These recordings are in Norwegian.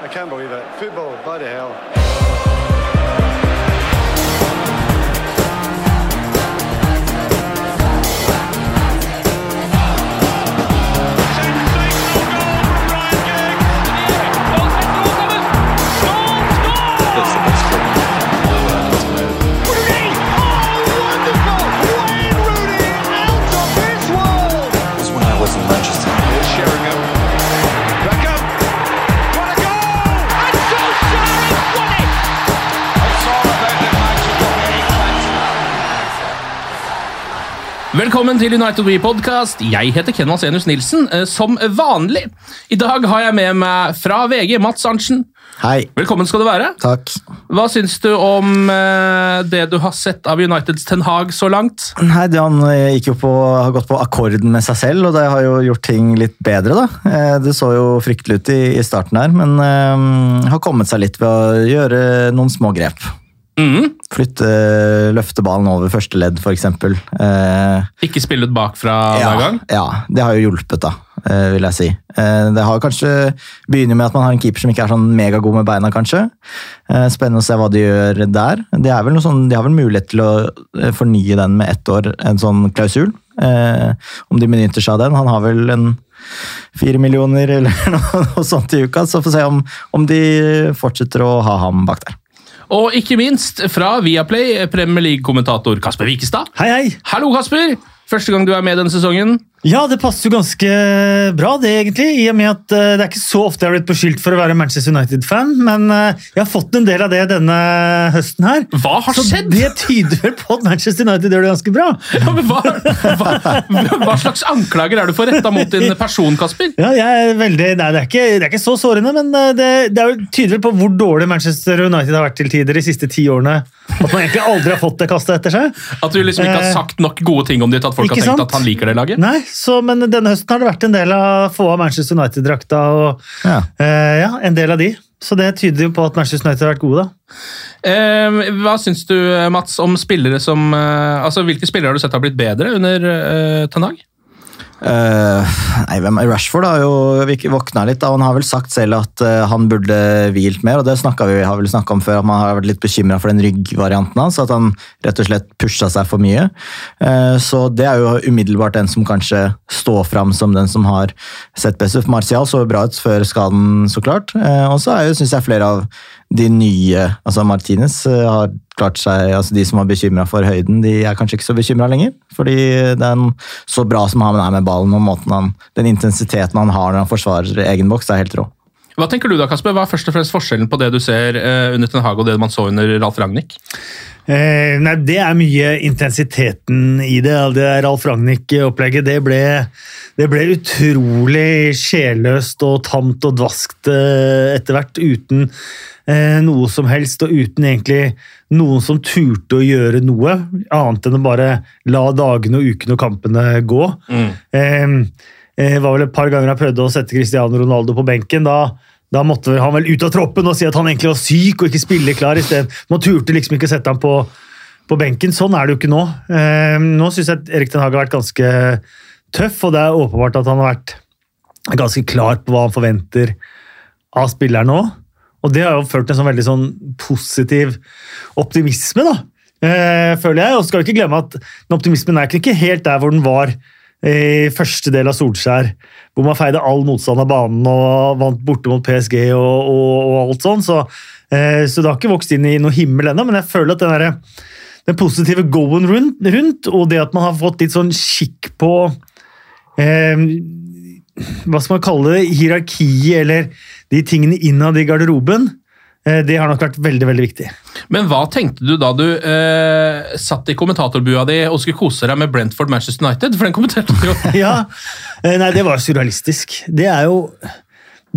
I can't believe it. Football, bloody hell. Velkommen til United We Podcast. Jeg heter Ken Vasenius Nilsen, eh, som vanlig. I dag har jeg med meg fra VG Mats Arntzen. Hei. Velkommen skal du være. Takk. Hva syns du om eh, det du har sett av Uniteds Ten Hag så langt? Nei, det Han eh, på, har gått på akkorden med seg selv, og det har jo gjort ting litt bedre. da. Det så jo fryktelig ut i, i starten her, men eh, har kommet seg litt ved å gjøre noen små grep. Mhm. Flytte, løfte ballen over første ledd, f.eks. Eh, Ikke spille ut bakfra ja, hver gang? ja, det har jo hjulpet, da, eh, vil jeg si. Eh, Det har kanskje begynner med at man har en keeper som ikke er sånn megagod med beina, kanskje. Eh, Spennende å se hva de gjør der. Det er vel sånn, de har vel mulighet til å eh, fornye den med ett år, en sånn klausul. Eh, om de benytter seg av den. Han har vel en fire millioner eller noe, noe sånt i uka, så får vi se om, om de fortsetter å ha ham bak der. Og ikke minst fra Viaplay, Premier League-kommentator Kasper Wikestad. Hei, hei. Hallo, Kasper! Første gang du er med denne sesongen. Ja, det passer jo ganske bra, det egentlig. I og med at eh, det er ikke så ofte jeg har blitt beskyldt for å være Manchester United-fan, men eh, jeg har fått en del av det denne høsten her. Hva har så skjedd? det tyder vel på at Manchester United gjør det ganske bra. Ja, men hva, hva, hva slags anklager er du for retta mot din person, Kasper? Ja, jeg er veldig, nei, det, er ikke, det er ikke så sårende, men eh, det, det er jo tyder vel på hvor dårlig Manchester United har vært til tider de siste ti årene. At man egentlig aldri har fått det kastet etter seg. At du liksom ikke har sagt nok gode ting om det at folk har tenkt sant? at han liker det laget? Nei, så, men denne høsten har det vært en del av få av Manchester United-drakta og Ja. eh, ja, en del av de. Så det tyder jo på at Manchester United har vært gode, da. Eh, hva syns du, Mats, om spillere som eh, Altså, Hvilke spillere har du sett har blitt bedre under eh, Ten Hag? Eh, nei, hvem er Rashford har jo våkna litt. da, Han har vel sagt selv at uh, han burde hvilt mer, og det vi har vel snakket om før. at Man har vært litt bekymra for den ryggvarianten hans, at han rett og slett pusha seg for mye. Uh, så det er jo umiddelbart den som kanskje står fram som den som har sett best ut. Martial så bra ut før skaden, så klart. Og så syns jeg flere av de nye altså Martinez eh, har klart seg, altså De som var bekymra for høyden, de er kanskje ikke så bekymra lenger. Fordi den så bra som han er med ballen, og måten han, den intensiteten han har når han forsvarer egen boks, er helt rå. Hva tenker du da, Kasper? Hva er først og fremst forskjellen på det du ser eh, under Ten Hage og det man så under Ralf Ragnhild? Eh, nei, Det er mye intensiteten i det. Det Ralf Ragnhild-opplegget det ble, det ble utrolig sjelløst og tamt og dvaskt eh, etter hvert, uten eh, noe som helst, og uten egentlig noen som turte å gjøre noe, annet enn å bare la dagene og ukene og kampene gå. Eh, det var vel et par ganger jeg prøvde å sette Cristiano Ronaldo på benken. da da måtte han vel ut av troppen og si at han egentlig var syk og ikke spille klar. i stedet. Man turte liksom ikke å sette ham på, på benken. Sånn er det jo ikke nå. Eh, nå syns jeg at Erik Den Hage har vært ganske tøff, og det er åpenbart at han har vært ganske klar på hva han forventer av spilleren nå. Og det har jo ført til en sånn veldig sånn positiv optimisme, da. Eh, føler jeg. Og så skal vi ikke glemme at den optimismen er ikke helt der hvor den var i første del av Solskjær, hvor man feide all motstand av banen og vant borte mot PSG og, og, og alt sånn. Så, eh, så det har ikke vokst inn i noe himmel ennå, men jeg føler at den, der, den positive go-en rundt, rundt, og det at man har fått litt sånn skikk på eh, Hva skal man kalle det? Hierarkiet, eller de tingene innad i garderoben. Eh, det har nok vært veldig veldig viktig. Men hva tenkte du da du eh, satt i kommentatorbua di og skulle kose deg med Brentford Manchester United? For den kommenterte du jo. ja, eh, Nei, det var surrealistisk. Det er jo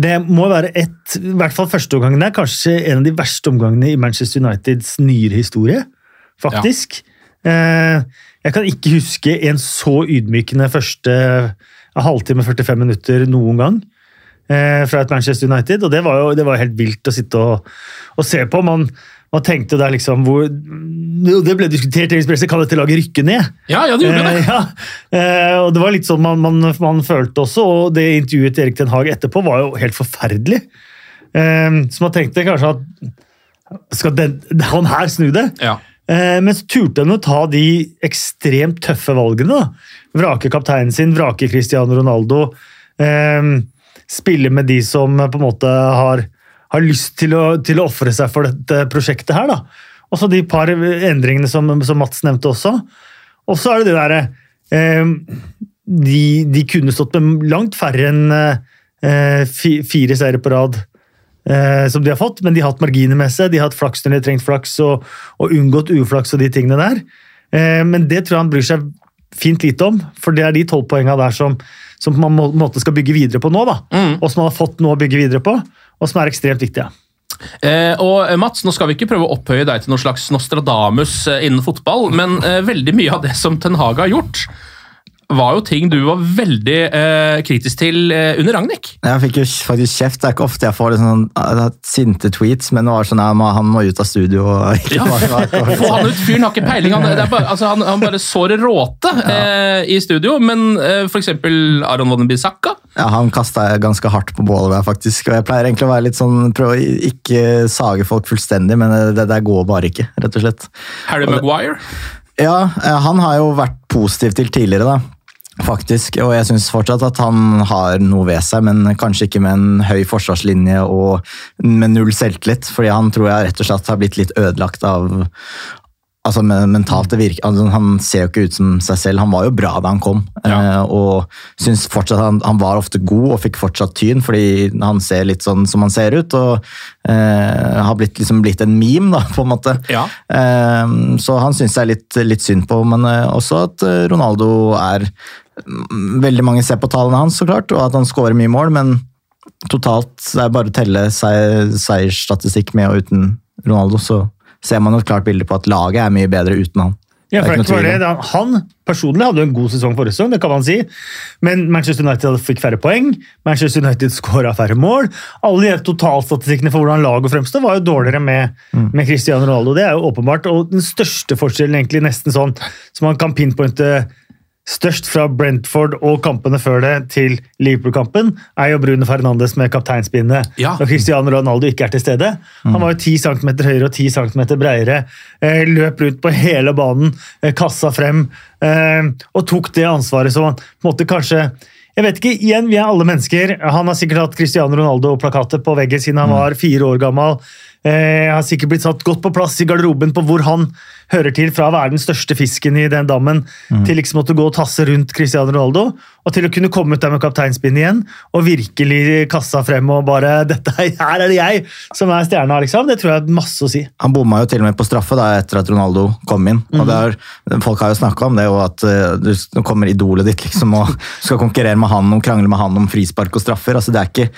Det må være et I hvert fall første omgangen er kanskje en av de verste omgangene i Manchester Uniteds nyere historie. Faktisk. Ja. Jeg kan ikke huske en så ydmykende første halvtime, 45 minutter noen gang fra et Manchester United. Og det var jo det var helt vilt å sitte og, og se på. Man, man tenkte der liksom hvor, Det ble diskutert i Ekspresset, kan dette laget rykke ned? Ja, ja, det gjorde det. Eh, ja. eh, og det var litt sånn man, man, man, følte også, og det intervjuet til Erik Ten Hag etterpå var jo helt forferdelig. Eh, så man tenkte kanskje at skal den, han her snu det? Ja. Eh, men så turte han å ta de ekstremt tøffe valgene. da. Vrake kapteinen sin, vrake Cristiano Ronaldo. Eh, spille med de som på en måte har har lyst til å, til å ofre seg for dette prosjektet her. da. Og så de par endringene som, som, Mats nevnte også. Og så er det det derre eh, de, de, kunne stått med langt færre enn eh, fire seire på rad. Eh, som de har fått, men de har hatt marginer med seg. De har hatt flaks når de har trengt flaks, og, og unngått uflaks og de tingene der. Eh, men det tror jeg han bryr seg fint lite om, for det er de tolv poengene der som, som man må, måte skal bygge videre på nå. da, mm. Og som man har fått noe å bygge videre på og som er ekstremt viktige. Eh, og Mats, nå skal vi ikke prøve å opphøye deg til noen slags Nostradamus eh, innen fotball, men eh, veldig mye av det som Ten Hag har gjort, var jo ting du var veldig eh, kritisk til eh, under Ragnhild. Jeg fikk jo faktisk kjeft. Det er ikke ofte jeg får sånn, sinte tweets, men det var sånn at han må ut av studio. Og ja. Få han ut, fyren har ikke peiling. Han, bare, altså, han, han bare sår råte eh, i studio, men eh, f.eks. Aron Wonnenbisakka Ja, han kasta ganske hardt på bålet der, faktisk. Og jeg pleier egentlig å være litt sånn, prøve å ikke sage folk fullstendig, men det der går bare ikke, rett og slett. Harry Maguire? Ja, eh, han har jo vært positiv til tidligere, da. Faktisk, og jeg syns fortsatt at han har noe ved seg, men kanskje ikke med en høy forsvarslinje og med null selvtillit. fordi han tror jeg rett og slett har blitt litt ødelagt av, altså mentalt det virker, altså Han ser jo ikke ut som seg selv. Han var jo bra da han kom, ja. eh, og syns fortsatt han, han, var ofte god og fikk fortsatt tyn, fordi han ser litt sånn som han ser ut. Og eh, har blitt, liksom blitt en meme, da, på en måte. Ja. Eh, så han syns jeg er litt, litt, synd på, men eh, også at eh, Ronaldo er Veldig mange ser på tallene hans, så klart, og at han skårer mye mål, men totalt det er bare å telle seiersstatistikk med og uten Ronaldo, så ser man et klart bilde på at laget er mye bedre uten han. Ja, Han personlig hadde jo en god sesong forrige sesong, det kan man si. Men Manchester United fikk færre poeng. Manchester United skåra færre mål. Alle de totalstatistikkene for hvordan laget fremstår, var jo dårligere med, mm. med Cristiano Ronaldo. Det er jo åpenbart. Og den største forskjellen, egentlig nesten sånn som man kan pinpointe Størst fra Brentford og kampene før det til Liverpool-kampen er jo Bruno Fernandes med kapteinspinnet ja. Da Cristiano Ronaldo ikke er til stede. Han var jo 10 cm høyere og 10 cm bredere. Eh, løp rundt på hele banen, eh, kassa frem eh, og tok det ansvaret som han på en måte kanskje jeg vet ikke, igjen, Vi er alle mennesker. Han har sikkert hatt Cristiano Ronaldo-plakater på veggen siden han mm. var fire år gammel. Eh, har sikkert blitt satt godt på plass i garderoben på hvor han hører til fra å være den største fisken i den dammen, mm. til liksom å gå og tasse rundt Cristiano Ronaldo, og til å kunne komme ut der med kapteinspinn igjen og virkelig kassa frem og bare dette, Her er det jeg som er stjerna, liksom. Det tror jeg er masse å si. Han bomma jo til og med på straffe da, etter at Ronaldo kom inn. og mhm. er, Folk har jo snakka om det, og at uh, du kommer idolet ditt liksom, og skal konkurrere med han og krangle med han om frispark og straffer. altså Det er ikke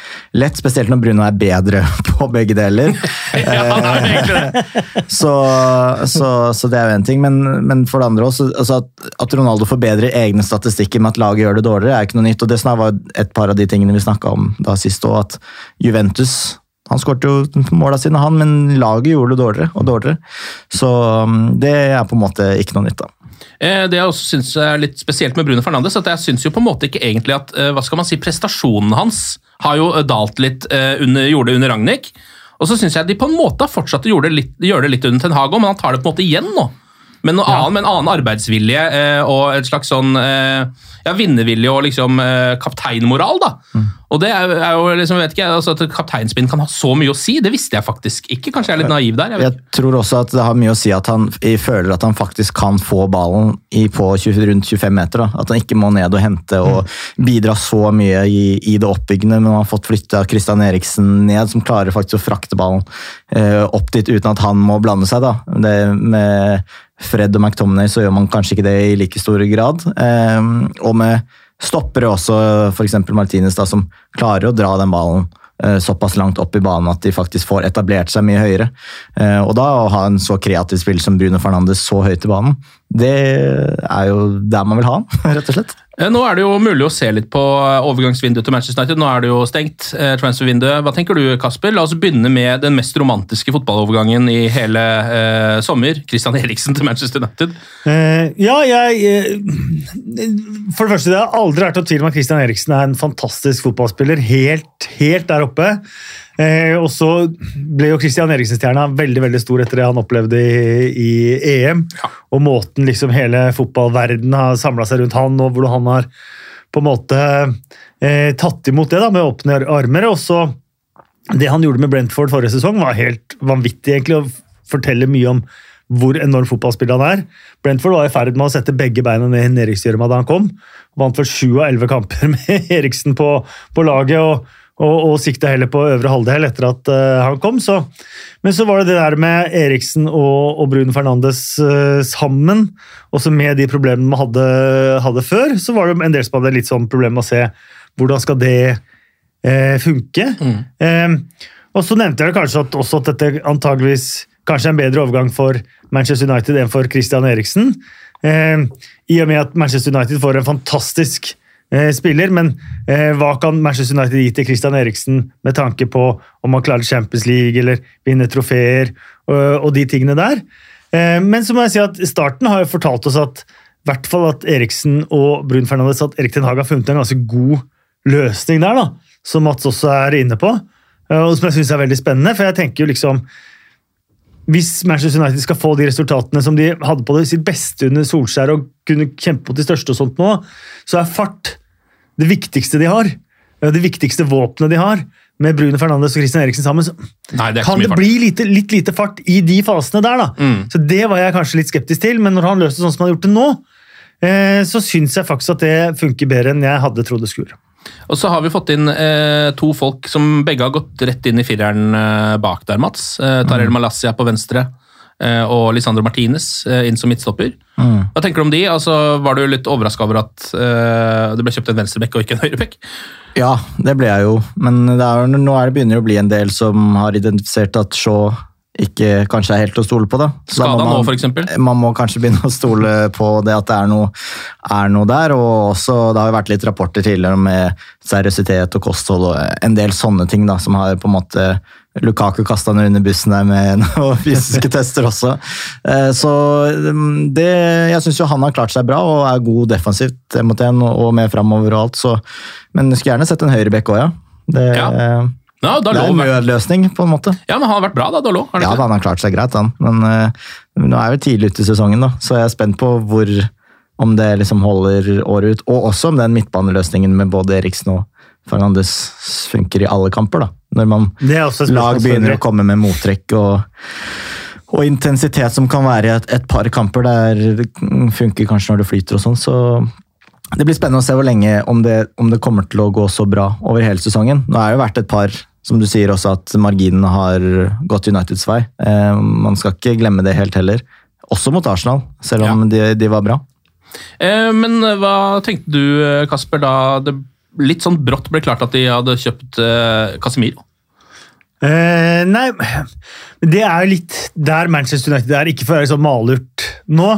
lett, spesielt når Bruno er bedre på begge deler. ja, han er egentlig det. så, så, så så det er jo en ting. Men, men for det andre også, altså at, at, Ronaldo forbedrer egne statistikker med at laget gjør det dårligere, er ikke noe nytt. og Det var et par av de tingene vi snakka om da sist òg, at Juventus han skåret jo måla sine, han, men laget gjorde det dårligere og dårligere. Så um, det er på en måte ikke noe nytt. da. Eh, det jeg også synes er litt spesielt med Bruno Fernandes, at jeg syns jo på en måte ikke egentlig at eh, hva skal man si, prestasjonen hans har jo dalt litt under, gjorde det under Ragnhild. Og så syns jeg de på en måte har fortsatt å gjøre det litt, gjør det litt under Ten Hag men han tar det på en måte igjen nå. Men noe ja. annet, med en annen arbeidsvilje eh, og et slags sånn eh, ja, vinnervilje og liksom eh, kapteinmoral. da. Mm. Og det er, er jo liksom, vet ikke, altså At kapteinspinn kan ha så mye å si, det visste jeg faktisk ikke. Kanskje jeg er litt naiv der. Jeg. Jeg tror også at det har mye å si at han føler at han faktisk kan få ballen i, på 20, rundt 25 meter. Da. At han ikke må ned og hente og bidra så mye i, i det oppbyggende, men han har fått flytta Kristian Eriksen ned, som klarer faktisk å frakte ballen eh, opp dit uten at han må blande seg. da. Det med Fred og McTominay så gjør man kanskje ikke det i like stor grad. Eh, og med stoppere også, f.eks. Martinez, da, som klarer å dra den ballen eh, såpass langt opp i banen at de faktisk får etablert seg mye høyere. Eh, og da å ha en så kreativ spill som Bruno Fernandes så høyt i banen, det er jo der man vil ha han, rett og slett. Eh, Nå er det jo mulig å se litt på eh, overgangsvinduet til Manchester United. Nå er det jo stengt. eh, transfervinduet. Hva tenker du, Kasper? La oss begynne med den mest romantiske fotballovergangen i hele eh, sommer. Christian Eriksen til Manchester United. Eh, ja, jeg For det første, det har aldri vært noen tvil om at Christian Eriksen er en fantastisk fotballspiller. Helt, helt der oppe. Eh, og så ble jo Christian Eriksen-stjerna veldig veldig stor etter det han opplevde i, i EM. Og måten liksom hele fotballverdenen har samla seg rundt han, og hvordan han har på en måte eh, tatt imot det da, med åpne armer. Og så Det han gjorde med Brentford forrige sesong, var helt vanvittig. egentlig, og forteller mye om hvor enorm fotballspiller han er. Brentford var i ferd med å sette begge beina ned i nedrykksgjørma da han kom. Vant for sju av elleve kamper med Eriksen på, på laget. og og, og sikta heller på øvre halvdel etter at uh, han kom. Så. Men så var det det der med Eriksen og, og Brun Fernandes uh, sammen, også med de problemene man hadde, hadde, før, så var det en del som hadde litt sånn problemer med å se hvordan skal det uh, funke. Mm. og så nevnte jeg kanskje at, også at dette antageligvis kanskje er en bedre overgang for Manchester United enn for Christian Eriksen. I og med at Manchester United får en fantastisk spiller, men eh, hva kan Manchester United gi til Christian Eriksen med tanke på om han klarer Champions League eller vinner trofeer og de tingene der? Eh, men så må jeg si at starten har jo fortalt oss at i hvert fall at Eriksen og Brun Fernandes at Erik Ten Hag har funnet en ganske god løsning der, da, som Mats også er inne på. Og som jeg syns er veldig spennende, for jeg tenker jo liksom hvis Manchester United skal få de resultatene som de hadde på det sitt beste under Solskjær og kunne kjempe mot de største og sånt nå, så er fart det viktigste de har. Det viktigste våpenet de har. Med Bruno Fernandes og Christian Eriksen sammen, så Nei, det kan det fart. bli lite, litt lite fart i de fasene der. da. Mm. Så Det var jeg kanskje litt skeptisk til, men når han løste det sånn som han har gjort det nå, eh, så syns jeg faktisk at det funker bedre enn jeg hadde trodd det skulle. Og så har vi fått inn eh, to folk som begge har gått rett inn i fireren eh, bak der, Mats. Eh, Tarjei Mm. Malassia på venstre eh, og Lisandro Martinez eh, inn som midtstopper. Mm. Hva tenker du om de? Altså, var du litt overraska over at eh, det ble kjøpt en venstrebekk og ikke en høyrebekk? Ja, det ble jeg jo. Men det er, nå er det begynner det å bli en del som har identifisert at Shaw ikke kanskje er helt å stole på. da. Så da må Skada nå, f.eks.? Man må kanskje begynne å stole på det at det er noe, er noe der. og også, Det har jo vært litt rapporter tidligere med seriøsitet og kosthold og en del sånne ting da, som har på en måte Lukaku kasta han under bussen der med noen fysiske tester også. Eh, Så mm, det, jeg syns jo han har klart seg bra og er god defensivt mot en og med framover og alt. Så, men skulle gjerne sett en høyrebekk òg, ja. Det, Ja. Ja, det er en nødløsning, på en måte. ja, men han har vært bra, da, Dalot? har Ja, da, han har klart seg greit, han. Men uh, nå er vi tidlig ute i sesongen, da, så jeg er spent på hvor om det liksom holder året ut. Og også om den midtbaneløsningen med både Eriksen og Fernandes funker i alle kamper. da. Når man lag begynner å komme med mottrekk og, og intensitet som kan være i et, et par kamper der det funker kanskje når det flyter og sånn. Så det blir spennende å se hvor lenge om det, om det kommer til å gå så bra over hele sesongen. Nå har det jo vært et par som du sier også at marginene har gått Uniteds vei. Eh, man skal ikke glemme det helt heller. Også mot Arsenal, selv om de, de var bra. Eh, men hva tenkte du, Kasper, da det litt sånn brått ble klart at de hadde kjøpt eh, Casemiro? Eh, nei, det er jo litt der Manchester United er. Ikke for å være så malurt nå.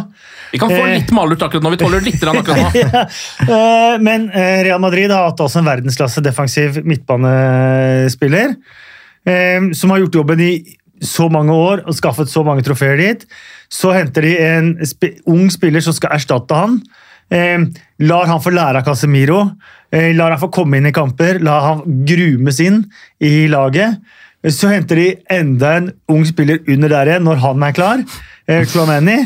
Vi kan få Eh. litt malurt akkurat nå. Vi tåler litt akkurat nå. Ja, eh, Men eh, Real Madrid har hatt også en verdensklasse defensiv midtbanespiller. Som har gjort jobben i så mange år og skaffet så mange trofeer dit. Så henter de en ung spiller som skal erstatte han. Lar han få lære av Casemiro. Lar han få komme inn i kamper. Lar han grumes inn i laget. Så henter de enda en ung spiller under der igjen når han er klar. Chouameni.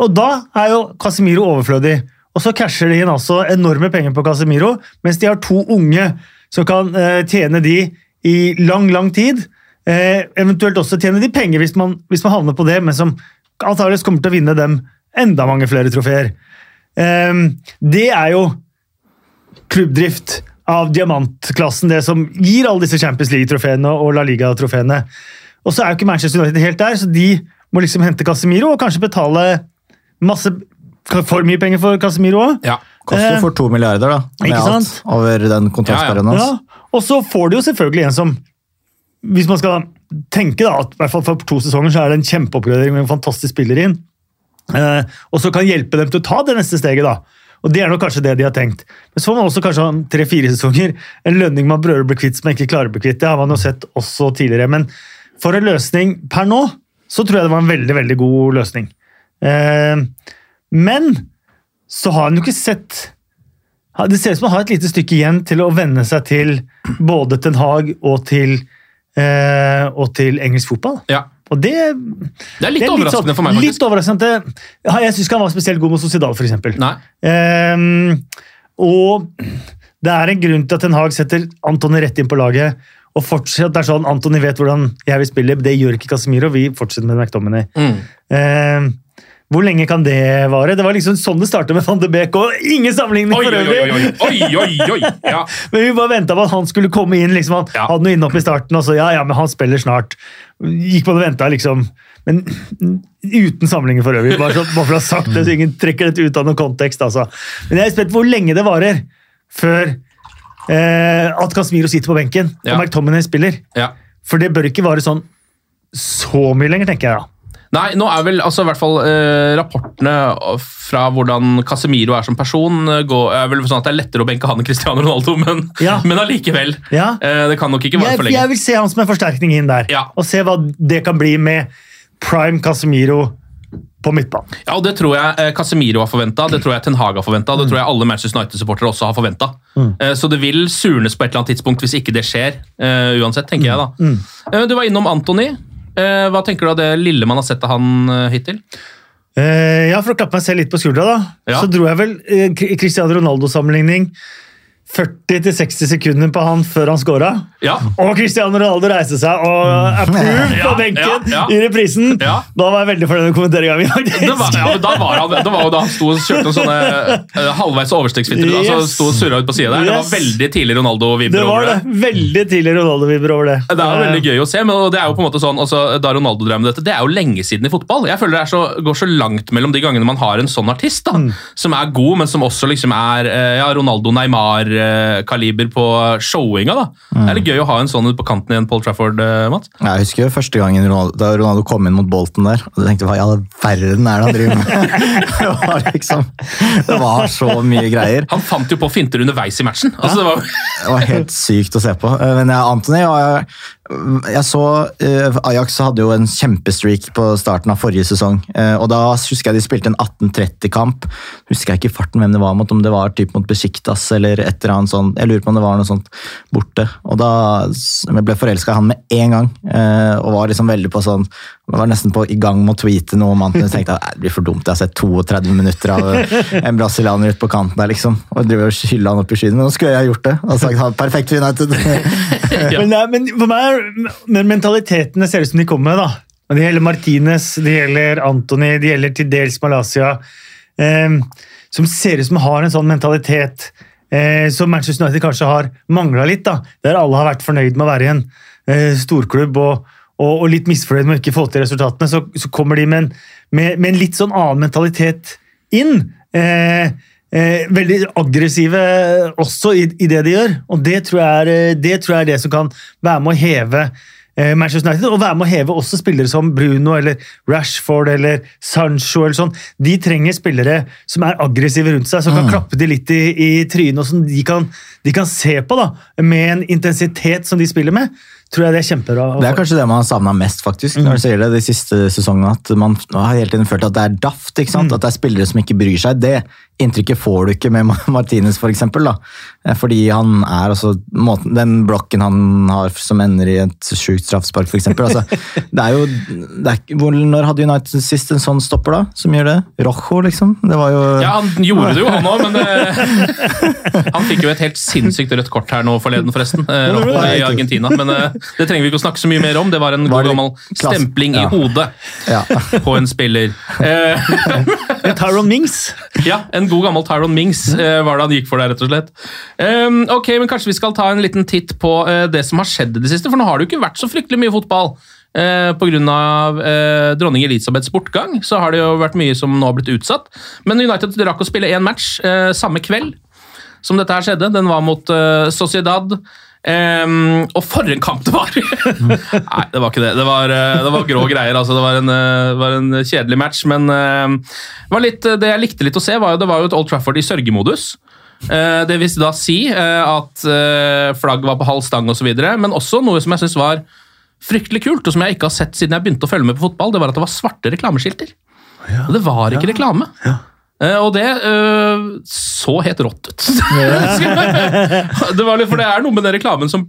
Og da er jo Casemiro overflødig. Og så casher de inn altså enorme penger på Casemiro, mens de har to unge som kan eh, tjene de i lang, lang tid. Eh, eventuelt også tjene de penger hvis man, hvis man havner på det, men som antakeligvis kommer til å vinne dem enda mange flere trofeer. Eh, det er jo klubbdrift av diamantklassen, det som gir alle disse Champions League-trofeene og La Liga-trofeene. Og så er jo ikke Manchester United helt der, så de må liksom hente Casemiro og kanskje betale masse for mye penger for Casemiro òg. Ja. Koster jo for to milliarder, da. Med alt over den kontraktsperioden hans. Ja, og så får du jo selvfølgelig en som Hvis man skal tenke da, at i hvert fall for to sesonger så er det en kjempeoppgradering med en fantastisk spiller inn, eh, og så kan hjelpe dem til å ta det neste steget. da. Og Det er nok kanskje det de har tenkt. Men så får man også kanskje ha tre-fire sesonger. En lønning man prøver å bli kvitt som man ikke klarer å bli kvitt. Det har man jo sett også tidligere. Men for en løsning per nå, så tror jeg det var en veldig, veldig god løsning. Eh, men så har han jo ikke sett Det ser ut som han har et lite stykke igjen til å venne seg til både Ten Hag og til, eh, og til engelsk fotball. Ja. Og det, Det er litt det overraskende for meg, faktisk. Litt overraskende. Ja, Jeg syns ikke han var spesielt god mot Sociedal, f.eks. Um, og det er en grunn til at Ten Hag setter Antony rett inn på laget. Og fortsatt, det er sånn, Antony vet hvordan jeg vil spille, det gjør ikke Casemiro. Vi fortsetter med McDominay. Mm. Um, hvor lenge kan det vare? Det var liksom sånn det startet med Van de Beek, og ingen sammenligning for øvrig! oi, oi, oi, ja. Men vi bare venta på at han skulle komme inn. liksom Han Ja. hadde noe inne opp i starten, og så ja, ja, men han spiller snart. Gikk på det venta, liksom. Men uten sammenligning for øvrig. Bare, så, bare for å ha sagt det, så ingen trekker dette ut av noen kontekst. altså. Men jeg er spent på hvor lenge det varer før eh, at Casemiro sitter på benken Ja. og McTominay spiller. ja. For det bør ikke vare sånn så mye lenger, tenker jeg da. Nei, nå er vel altså, i hvert fall eh, rapportene fra hvordan Casemiro er som person, eh, går, er vel sånn at det er lettere å benke han enn Cristiano Ronaldo, men, Ja. men allikevel. Ja. Eh, det kan nok ikke vare for lenge. jeg vil se han som en forsterkning inn der, Ja. og se hva det kan bli med prime Casemiro på midtbanen. Ja, og Det tror jeg eh, Casemiro har forventa, det tror jeg Ten Hag har forventa, det tror jeg alle Manchester United-supportere også har forventa. Så det vil surnes på et eller annet tidspunkt hvis ikke det skjer. eh, uansett, tenker jeg da. Mm. Du var innom Anthony. Eh, Hva tenker du av det lille man har sett av han eh, hittil? Eh, ja, For å klappe meg selv litt på skuldra, da, Ja. så dro jeg vel eh, Cristiano Ronaldo-sammenligning 40-60 sekunder på han før han scora. Ja. Og Cristiano Ronaldo reiste seg og approved på benken ja, ja. i reprisen. Ja. Da var jeg veldig fornøyd med kommenteringa mi. Det var, ja, da var han, det var jo da han sto og kjørte noen sånne uh, halvveis overstegsfinter. Yes. Altså sto og surra ut på sida der. Det var veldig tidlig Ronaldo-vibber over det. det. Veldig tidlig Ronaldo-vibber over det. Det er veldig gøy å se, men det er jo på en måte sånn, altså, da Ronaldo drev med dette, det er jo lenge siden i fotball. Jeg føler det er så, går så langt mellom de gangene man har en sånn artist, da, Mm. som er god, men som også liksom er eh, ja, Ronaldo-Neymar-kaliber på showinga. da. Det er litt gøy å ha en sånn på kanten i en Paul Trafford, eh, Mats. Jeg husker jo første gangen Ronaldo, da Ronaldo kom inn mot Bolten der, og Du tenkte hva i all verden er det han driver med? det, var liksom, det var så mye greier. Han fant jo på finter underveis i matchen. Altså, det var, Det var helt sykt å se på. Eh, Men ja, Anthony ja, jeg, så eh, Ajax hadde jo en kjempestreak på starten av forrige sesong. eh, og Da husker jeg de spilte en 1830-kamp. Husker jeg ikke farten hvem det var mot, om det var typ mot Besiktas eller et eller annet sånt. Jeg lurer på om det var noe sånt borte. Og da jeg ble forelska i han med en gang. eh, og var liksom veldig på sånn jeg var nesten på, i gang med å tweete noe om han Så tenkte at det blir for dumt. Jeg har sett 32 minutter av en brasilianer ute på kanten der, liksom. Og driver og skyller han opp i skyen. Men nå skulle jeg gjort det. Og sagt ha perfekt United. Ja. Men, er- men for meg men mentalitetene ser ut som de kommer med. da. Det gjelder Martinez, det gjelder Antony, det gjelder til dels Malaysia. Eh, som ser ut som har en sånn mentalitet eh, som Manchester United kanskje har mangla litt. da. Der alle har vært fornøyd med å være i en eh, storklubb og, og, og litt misfornøyd med å ikke få til resultatene. Så, så kommer de med en, med, med en litt sånn annen mentalitet inn. Eh, eh, veldig aggressive også i, i det de gjør. Og det tror, jeg er, eh, det tror jeg er det som kan være med å heve eh, Manchester United, og være med å heve også spillere som Bruno eller Rashford eller Sancho. eller sånn. De trenger spillere som er aggressive rundt seg, som kan klappe de litt i, i trynet, og som de kan, de kan se på da, med en intensitet som de spiller med. Tror jeg det er kjempebra. Det er kanskje det man har savna mest, faktisk, Mm. når du sier det de siste sesongene. At man har hele tiden følt at det er daft. ikke sant? At det er spillere som ikke bryr seg. Det inntrykket får du ikke med Martinez, for eksempel, da. Eh, Fordi han er altså måten, Den blokken han har som ender i et sjukt straffespark, eksempel. Altså, det er jo det er, hvor, Når hadde United sist en sånn stopper, da? Som gjør det? Rojo, liksom? Det var jo Ja, han gjorde det jo, han òg, men det, Han fikk jo et helt sinnssykt rødt kort her nå forleden, forresten. eh, Rojo i Argentina. Men eh, det trenger vi ikke å snakke så mye mer om. Det var en Var god gammel stempling stempling i hodet Ja. på en spiller. Eh, Tyron Mings. Ja, en god gammel Tyron Mings uh, var det han gikk for der, rett og slett. Um, ok, men Kanskje vi skal ta en liten titt på uh, det som har skjedd i det siste, for nå har det jo ikke vært så fryktelig mye fotball. Eh, Pga. Eh, dronning Elisabeths bortgang så har det jo vært mye som nå har blitt utsatt. Men United rakk å spille én match eh, samme kveld som dette her skjedde. Den var mot eh, Sociedad. Ehm, og for en kamp det var! Nei, det var ikke det. Det var, eh, det var grå greier. altså Det var en, eh, var en kjedelig match, men uh, litt, det jeg likte litt å se, var jo det var jo et Old Trafford i sørgemodus. Uh, det vil da si uh, at uh, flagg var på halv stang osv., men også noe som jeg syns var fryktelig kult, og som jeg ikke har sett siden jeg begynte å følge med på fotball, det var at det var svarte reklameskilter. Og det var ikke reklame. Eh, og det eh, så helt rått ut. det var litt, for det er noe med den reklamen som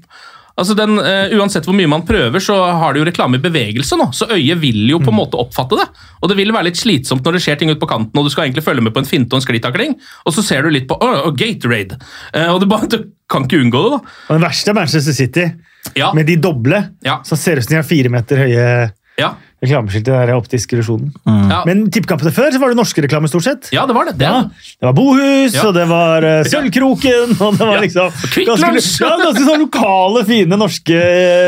Altså den, eh, Uansett hvor mye man prøver, så har det jo reklame i bevegelse nå. Så øyet vil jo på en måte oppfatte det. Og det vil være litt slitsomt når det skjer ting ut på kanten, og du skal egentlig følge med på en finte og en sklitakling, og så ser du litt på oh, Gatorade. Uh, og du, bare, du kan ikke unngå det, da. Og den verste er Manchester City, Ja. med de doble. Ja. Som ser ut som de har fire meter høye Ja, reklameskilt er optisk illusjonen. ja. Men tippekampene før så var det norske reklamer, stort sett. ja det var det. det. Ja, det var Bohus, og det var uh, Sølvkroken og det var Ja. liksom ganske, ganske sånn lokale, fine norske,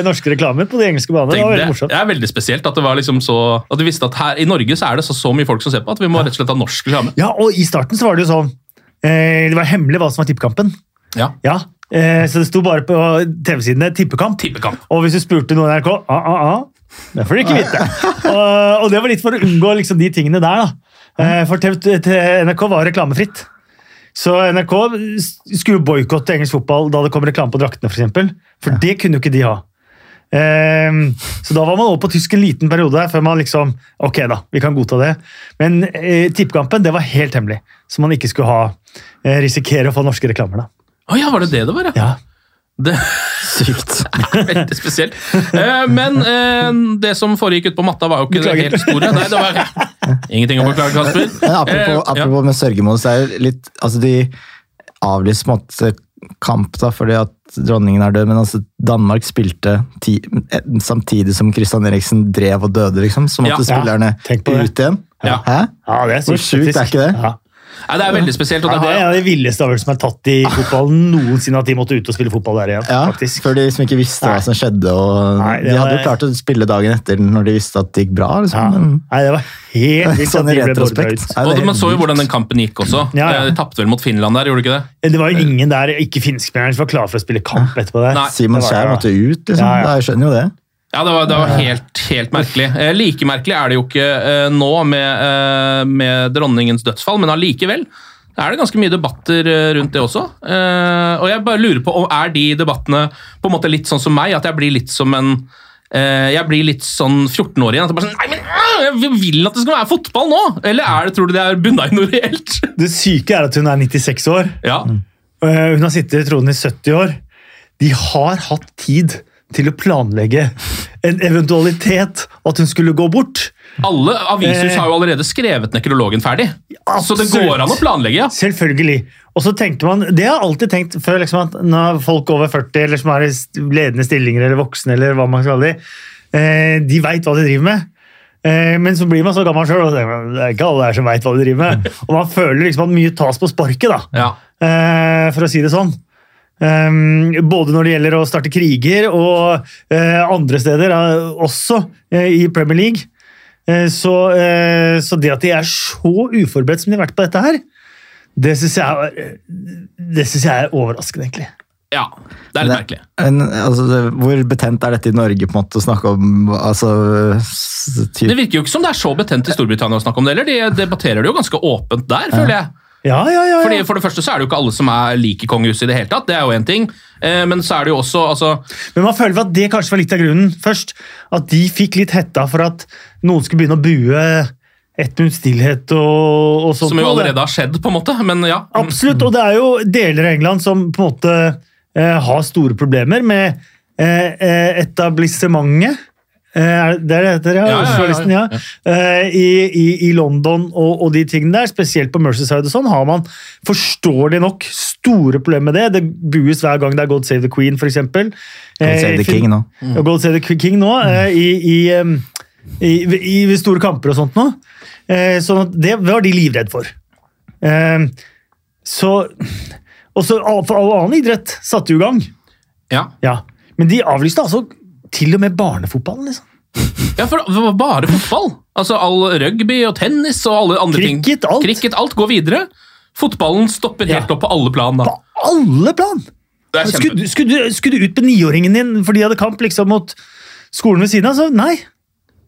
norske reklamer på de engelske banene. Det var veldig morsomt. det er veldig spesielt at det var liksom så At du visste at her i Norge så er det så, så mye folk som ser på at vi må rett og slett ha norsk reklame. Ja, og i starten så var det jo sånn eh, Det var hemmelig hva som var tippekampen. Ja. Ja, eh, Så det sto bare på TV-sidene 'tippekamp'. Tippekamp. Og hvis du spurte noen i NRK ah, ah, ah, Det får du ikke vite. og, og det var litt for å unngå liksom, de tingene der. da. Eh, for TV, NRK var reklamefritt. Så NRK skulle boikotte engelsk fotball da det kom reklame på draktene, For, eksempel. for det kunne jo ikke de ha. Ehm, så da var man over på tysk en liten periode før man liksom Ok, da, vi kan godta det. Men eh, tippekampen det var helt hemmelig, så man ikke skulle ha eh, risikere å få norske reklamer. da. Oh, ja, var det det det var, ja? Ja. Det Sykt. er veldig spesielt. Eh, men eh, det som foregikk ute på matta, var jo ikke det helt store. Nei, det var ingenting å beklage, Kasper. Men apropos, Eh, ja. apropos med sørgemodus, det er det litt Altså, de avlyste på en måte kamp da, fordi at dronningen er død, men altså Danmark spilte ti, samtidig som Christian Eriksen drev og døde, liksom. Så måtte Ja. spillerne ut igjen. Ja. Hæ? Ja, det er Hvor sykt, sjukt er ikke det? Ja. Nei, det er veldig spesielt. Og Ja, det det er det de villeste avgjørelsene som er tatt i fotballen noensinne, at de måtte ut og spille fotball der igjen. Ja, faktisk. For de som ikke visste hva som skjedde. og Nei, De hadde var- jo klart å spille dagen etter når de visste at det gikk bra. Liksom. Ja. Nei, det var helt vilt sånn at de ble det og man så jo hvordan den kampen gikk også. Ja, ja. Eh, De tapte vel mot Finland der, gjorde de ikke det? Det var jo ingen der, ikke finskmennene, som var klare for å spille kamp etterpå der. Nei. Simon Det Skjær måtte ut, liksom. Ja, ja. Da, jeg skjønner jo det. Ja, det var, det var helt, helt merkelig. Eh, like merkelig er det jo ikke eh, nå med, eh, med dronningens dødsfall, men allikevel er det ganske mye debatter rundt det også. Og jeg bare lurer på, er de debattene på en måte litt sånn som meg, at jeg blir litt som en jeg blir litt sånn 14-årig igjen. at jeg bare sånn, Nei, men øh, Jeg vil at det skal være fotball nå! Eller er det, tror du det er bunna i noe reelt? Det syke er at hun er 96 år. Ja, Eh, Hun har sittet i tronen i 70 år. De har hatt tid til å planlegge en eventualitet at hun skulle gå bort. Alle avishus Eh. har jo allerede skrevet nekrologen ferdig. Så det går an å planlegge, ja. Selvfølgelig. Og så tenker man, Det har jeg alltid tenkt før, liksom at når folk over 40 eller som er i ledende stillinger eller voksne, eller hva man skal de, eh, de veit hva de driver med. Eh, Men så blir man så gammel sjøl, og det er ikke alle her som veit hva de driver med. Og man føler liksom at mye tas på sparket, da, ja. for å si det sånn. Um, både når det gjelder å starte kriger og eh, andre steder, eh, også eh, i Premier League. Eh, så, eh, så det at de er så uforberedt som de har vært på dette her, det syns jeg, er- jeg er overraskende, egentlig. ja. Det er litt merkelig. Altså, hvor betent er dette i Norge på en måte å snakke om altså, Det virker jo ikke som det er så betent i Storbritannia å snakke om det heller. De debatterer det jo ganske åpent der, føler jeg. Ja, ja, ja. Fordi. For det første så er det jo ikke alle som er like kongehuset i det hele tatt. Det er jo en ting. Eh, Men så er det jo også altså, Men man føler at det kanskje var litt av grunnen først. At de fikk litt hetta for at noen skulle begynne å bue ett minutts stillhet og, og sånt. Som jo allerede har skjedd, på en måte. Men ja. Absolutt, og det er jo deler av England som på en måte eh, har store problemer med eh, eh, etablissementet. Eh, er det er det heter, ja? Ja, ja, ja, ja. ja. Eh, i, i, I London og, og de tingene der, spesielt på Mercyside og sånn, har man forståelig nok store problemer med det. Det bues hver gang det er God Save the Queen, f.eks. God God Save the King nå. Mm. God Save the King nå, eh, i, i, i, i, i store kamper og sånt nå. Så sånn at det var de livredd for. Eh, så Og så for all annen idrett satte jo i gang. Ja. Ja. Men de avlyste altså til og med barnefotballen, liksom. ja, for det var bare fotball. Altså All rugby og tennis og alle andre ting. Alt. Cricket, alt går videre. Fotballen stopper helt Ja. opp på alle plan. da. På alle plan! Skulle, du- skulle, du- skulle du ut med niåringen din fordi de hadde kamp liksom mot skolen ved siden av? Så nei.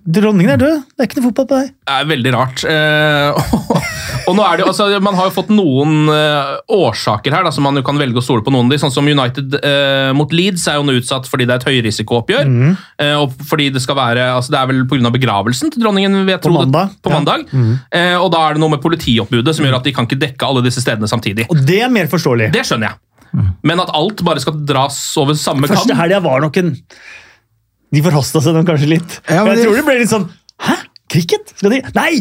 Dronningen er død. Det er ikke noe fotball på deg. Det er veldig rart. Eh, og nå er det altså, Man har jo fått noen eh, årsaker her, da, som man jo kan velge å stole på noen av de. Sånn som United eh, mot Leeds er jo nå utsatt fordi det er et høyrisikooppgjør. Mm. eh, og fordi Det skal være, altså det er vel pga. begravelsen til dronningen vil jeg På tro det- på ja. mandag. Mm. Eh, og Da er det noe med politioppbudet som gjør at de kan ikke dekke alle disse stedene samtidig. Og det er mer forståelig. Det skjønner jeg. Men at alt bare skal dras over samme kam Første helga var nok en De forhasta seg kanskje litt. Ja, men jeg de- tror det ble litt sånn Hæ? Cricket? Skal de Nei!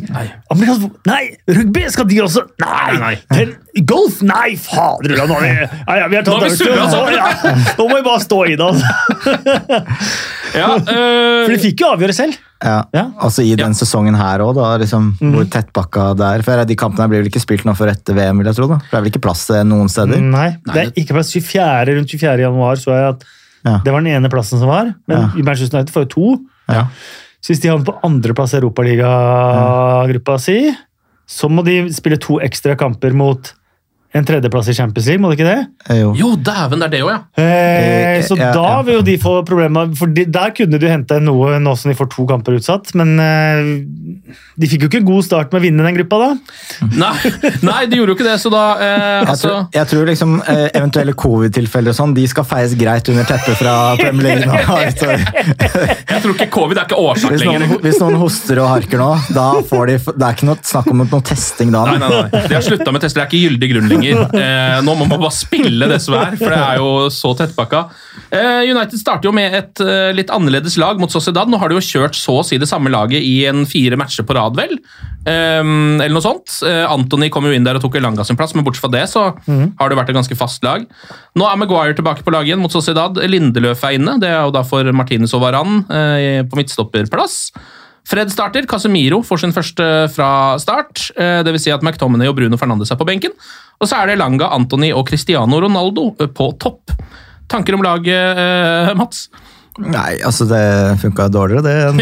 Amerikansk Nei! Rugby? Skal de også Nei! Nei, nei. Golf? Nei, fader! Nå har vi, ja, ja, vi har tatt surret oss opp. ja. Nå må vi bare stå i det. Altså. ja, øh... For de fikk jo avgjøre selv. Ja. Ja. Altså I den sesongen her òg, liksom, hvor tettpakka det er. For De kampene blir vel ikke spilt nå før etter VM, vil jeg tro. da. For Det er vel ikke plass til noen steder? Nei, det er ikke plass 24. Rundt 24. januar så jeg at Ja. det var den ene plassen som var. Men Ja. Manchester United får jo to. Ja. Så hvis de havner på andreplass i Europaligagruppa si, så må de spille to ekstra kamper mot en tredjeplass i Champions League, må det ikke det? Eh, Jo. Jo, dæven, det er det òg, ja. Eh, Eh, så ja, da vil jo de få problemer, for de, der kunne du hente noe nå som de får to kamper utsatt, men eh, de fikk jo ikke en god start med å vinne den gruppa da. Nei, nei, de gjorde jo ikke det, så da eh, Jeg, altså, tror, jeg tror liksom eh, eventuelle covid-tilfeller og sånn, de skal feies greit under teppet fra Premier League nå. Jeg tror ikke covid er ikke årsak Hvis noen, lenger. hvis noen hoster og harker nå, da får de Det er ikke noe snakk om noe testing da. Nei, nei, nei. De har slutta med tester. Det er ikke gyldig grunn lenger. Eh, nå må man bare spille det som er, for det er jo så tettpakka. Eh, United starter jo med et eh, litt annerledes lag mot Sociedad. Nå har de jo kjørt så å si det samme laget i en fire matcher på rad, vel? Eh, eller noe sånt. Eh, Anthony kom jo inn der og tok Elanga sin plass, men bortsett fra det så har det vært et ganske fast lag. Nå er Maguire tilbake på laget igjen mot Sociedad. Lindeløf er inne. Det er jo da for Martinez og Varan eh, på midtstopperplass. Fred starter, Casemiro får sin første fra start. eh, Det vil si at McTominay og Bruno Fernandes er på benken. Og så er det Langa, Anthony og Cristiano Ronaldo eh, på topp. Tanker om laget, eh, Mats? Nei, altså det funka dårligere, det, enn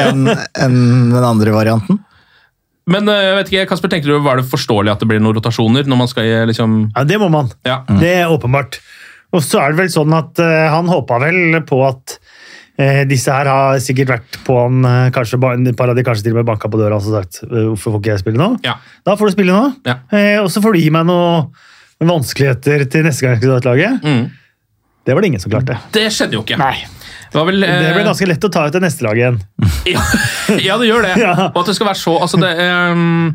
en, en, den andre varianten. Men eh, jeg vet ikke, Kasper, tenker du, Var det forståelig at det blir noen rotasjoner? når man skal eh, liksom... Ja, det må man. Ja. Det er åpenbart. Og så er det vel sånn at uh, han håpa vel på at eh, disse her har sikkert vært på han eh, kanskje, Et par av de kanskje til og med banka på døra og sagt eh, hvorfor får ikke jeg spille nå? Ja. Da får du spille nå. Ja. Eh, og så får du gi meg noen vanskeligheter til neste gang jeg skal ta ut laget. Mm. Det var det ingen som klarte. Det skjedde jo ikke. Nei. Det, var vel, eh, Det ble ganske lett å ta ut det neste laget igjen. ja, ja, det gjør det. Ja. Og at det skal være så altså det, ehm,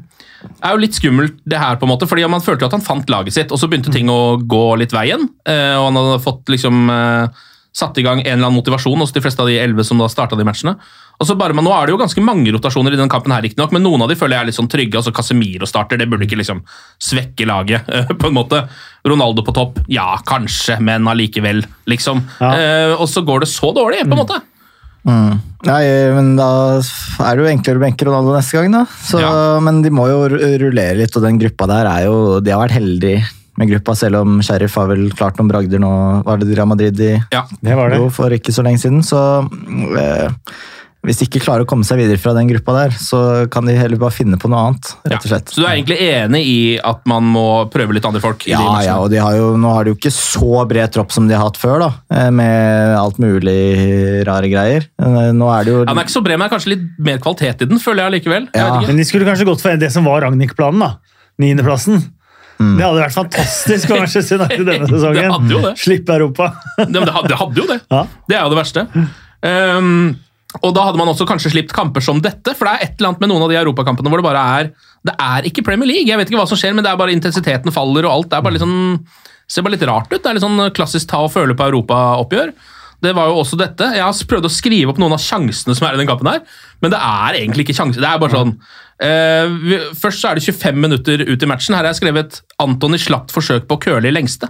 er jo litt skummelt, det her, på en måte, fordi man følte jo at han fant laget sitt, og så begynte ting å gå litt veien. og han hadde fått liksom satt i gang en eller annen motivasjon hos de fleste av de elleve som da starta de matchene. Og så bare, men Nå er det jo ganske mange rotasjoner i den kampen, her, nok, men noen av de føler jeg er litt sånn trygge. altså Casemiro starter, det burde ikke liksom svekke laget. eh, på en måte. Ronaldo på topp, ja, kanskje, men allikevel, liksom. Ja. Eh, og så går det så dårlig, på en måte. Nei, men da er det jo enklere å benke Ronaldo neste gang, da. Så, Ja. Men de må jo rullere litt, og den gruppa der er jo De har vært heldige med gruppa, selv om Sheriff har vel klart noen bragder nå. Var det Real Madrid de Ja. Det var det. for ikke så lenge siden? Så eh, hvis de ikke klarer å komme seg videre fra den gruppa der, så kan de heller bare finne på noe annet, rett og slett. Så du er egentlig enig i at man må prøve litt andre folk? i Ja, ja, og de har jo, nå har de jo ikke så bred tropp som de har hatt før, da. eh, Med alt mulig rare greier. Eh, Nå er det jo Ja, Den er ikke så bred, men det er kanskje litt mer kvalitet i den, føler jeg likevel. Ja. vet. Men de skulle kanskje gått for det som var Ragnhild-planen. da. Niendeplassen. Mm. Det hadde vært fantastisk for Manchester United denne sesongen. Det hadde jo det. Slippe Europa. Det, det, hadde, det hadde jo det. Ja. Det er jo det verste. Um, Og da hadde man også kanskje slipt kamper som dette, for det er et eller annet med noen av de europakampene hvor det bare er Det er ikke Premier League. Jeg vet ikke hva som skjer, men det er bare intensiteten faller, og alt det er bare litt sånn ser bare litt rart ut. Det er litt sånn klassisk ta og føle på Europa-oppgjør. Det var jo også dette. Jeg har prøvd å skrive opp noen av sjansene som er i den kampen her, men det er egentlig ikke sjanser. Det er bare sånn uh, Først så er det 25 minutter ut i matchen. Her har jeg skrevet 'Antony slapt forsøk på å curle i lengste'.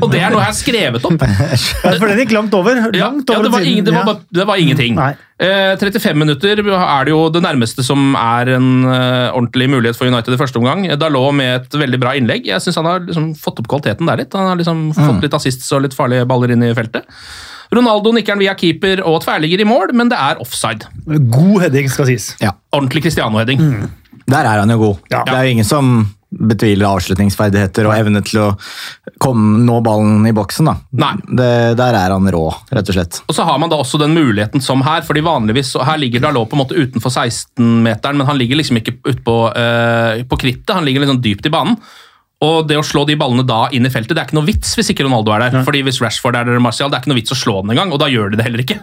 Og det er noe jeg har skrevet opp. Ja, for den gikk langt over. Langt Ja, over det var, ingen, det, var, ja. bare- det var ingenting. Nei. Eh, 35 minutter er det jo det nærmeste som er en uh, ordentlig mulighet for United i første omgang. Dalot med et veldig bra innlegg. Jeg syns han har liksom fått opp kvaliteten der litt. Han har liksom fått litt assists og litt farlige baller inn i feltet. Ronaldo nikker den via keeper og tverrligger i mål, men det er offside. God heading, skal sies. Ordentlig Cristiano-heading. Der er han jo god. Ja. Det er jo ingen som betviler avslutningsferdigheter og evne til å komme, nå ballen i boksen. da. Nei. Det, der er han rå, rett og slett. Og så har man da også den muligheten som her, fordi vanligvis så her ligger Dalot på en måte utenfor 16-meteren, men han ligger liksom ikke utpå uh, på krittet, han ligger liksom dypt i banen. Og det å slå de ballene da inn i feltet, det er ikke noe vits hvis ikke Ronaldo er der. Fordi hvis Rashford er der eller Martial, det er ikke noe vits å slå den engang, og da gjør de det heller ikke.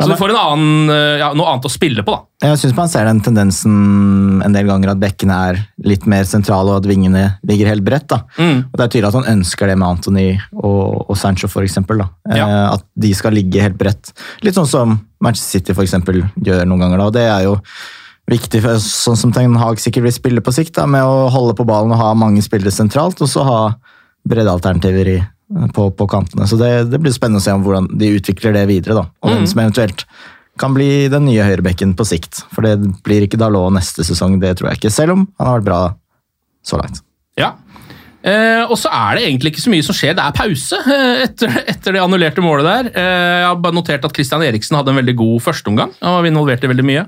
Så du får en annen, eh, ja, noe annet å spille på, da. Jeg syns man ser den tendensen en del ganger at bekkene er litt mer sentrale, og at vingene ligger helt bredt. da. Mm. Og Det er tydelig at han ønsker det med Anthony og, og Sancho, for eksempel, da. Ja. Eh, At de skal ligge helt bredt. Litt sånn som Manchester City for eksempel, gjør noen ganger. da, og Det er jo viktig, sånn som Ten Hag sikkert vil spille på sikt, da, med å holde på ballen og ha mange spillere sentralt, og så ha breddealternativer i, på, på kantene. Så det, det blir spennende å se om hvordan de utvikler det videre. da, Og hvem som eventuelt kan bli den nye høyrebekken på sikt. For det blir ikke Dalot neste sesong, det tror jeg ikke. Selv om han har vært bra så langt. Ja. Eh, og så er det egentlig ikke så mye som skjer. Det er pause eh, etter, etter det annullerte målet der. Eh, jeg har bare notert at Christian Eriksen hadde en veldig god førsteomgang. Han var involvert i veldig mye.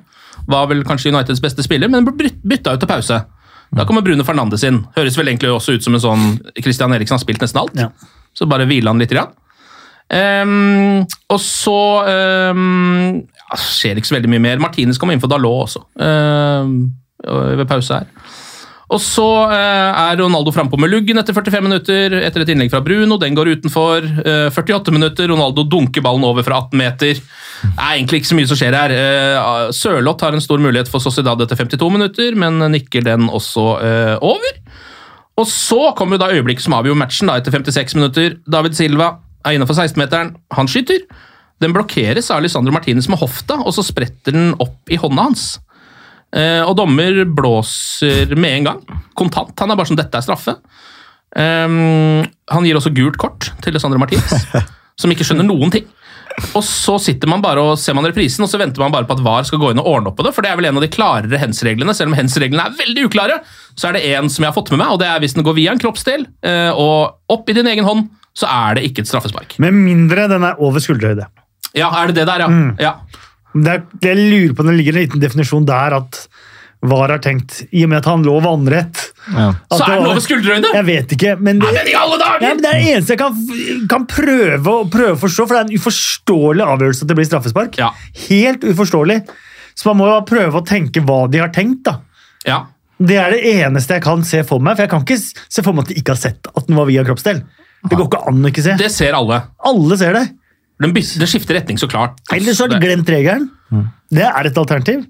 Var vel kanskje Uniteds beste spiller, men ble bytta ut til pause. Da kommer Bruno Fernandes inn. Høres vel egentlig også ut som en sånn Christian Eriksen har spilt nesten alt. Ja. Så bare hvile han litt. Grann. Ehm, og så um, ja, skjer det ikke så veldig mye mer. Martinez kommer inn for Dalot også, um, ved pause her. Og så eh, er Ronaldo frampå med luggen etter 45 minutter, etter et innlegg fra Bruno. Den går utenfor. Eh, 48 minutter, Ronaldo dunker ballen over fra 18 meter. Det er egentlig ikke så mye som skjer her. Eh, Sørloth har en stor mulighet for Sociedad etter 52 minutter, men nikker den også eh, over. Og så kommer da øyeblikket som avgjør matchen, da, etter 56 minutter. David Silva er innafor 16-meteren. Han skyter. Den blokkeres av Alessandro Martinez med hofta, og så spretter den opp i hånda hans. Eh, og dommer blåser med en gang. Kontant. Han er bare sånn 'dette er straffe'. Ehm, han gir også gult kort til Sandre Martinez, som ikke skjønner noen ting. Og så sitter man bare og ser man reprisen, og så venter man bare på at VAR skal gå inn og ordne opp på det, for det er vel en av de klarere hens-reglene. Selv om hens-reglene er veldig uklare, så er det en som jeg har fått med meg, og det er hvis den går via en kroppsdel eh, og opp i din egen hånd, så er det ikke et straffespark. Med mindre den er over skulderhøyde. Ja, er det det der, ja? Mm. ja. Det er, jeg lurer på om det ligger en liten definisjon der at VAR har tenkt, i og med at han lå vannrett Ja. Så det er den var- over skulderhøyde! Jeg vet ikke, men det, Ja, men i alle dager! Ja, men det er det eneste jeg kan, kan prøve, å- prøve å forstå, for det er en uforståelig avgjørelse at det blir straffespark. Ja. Helt uforståelig. Så man må jo prøve å tenke hva de har tenkt. da. Ja. Det er det eneste jeg kan se for meg, for jeg kan ikke se for meg at de ikke har sett at den var via kroppsdel. Det går ikke an å ikke se. Det ser alle. Alle ser det. Den, den skifter retning, så klart. Ellers så har de glemt regelen. Det er et alternativ.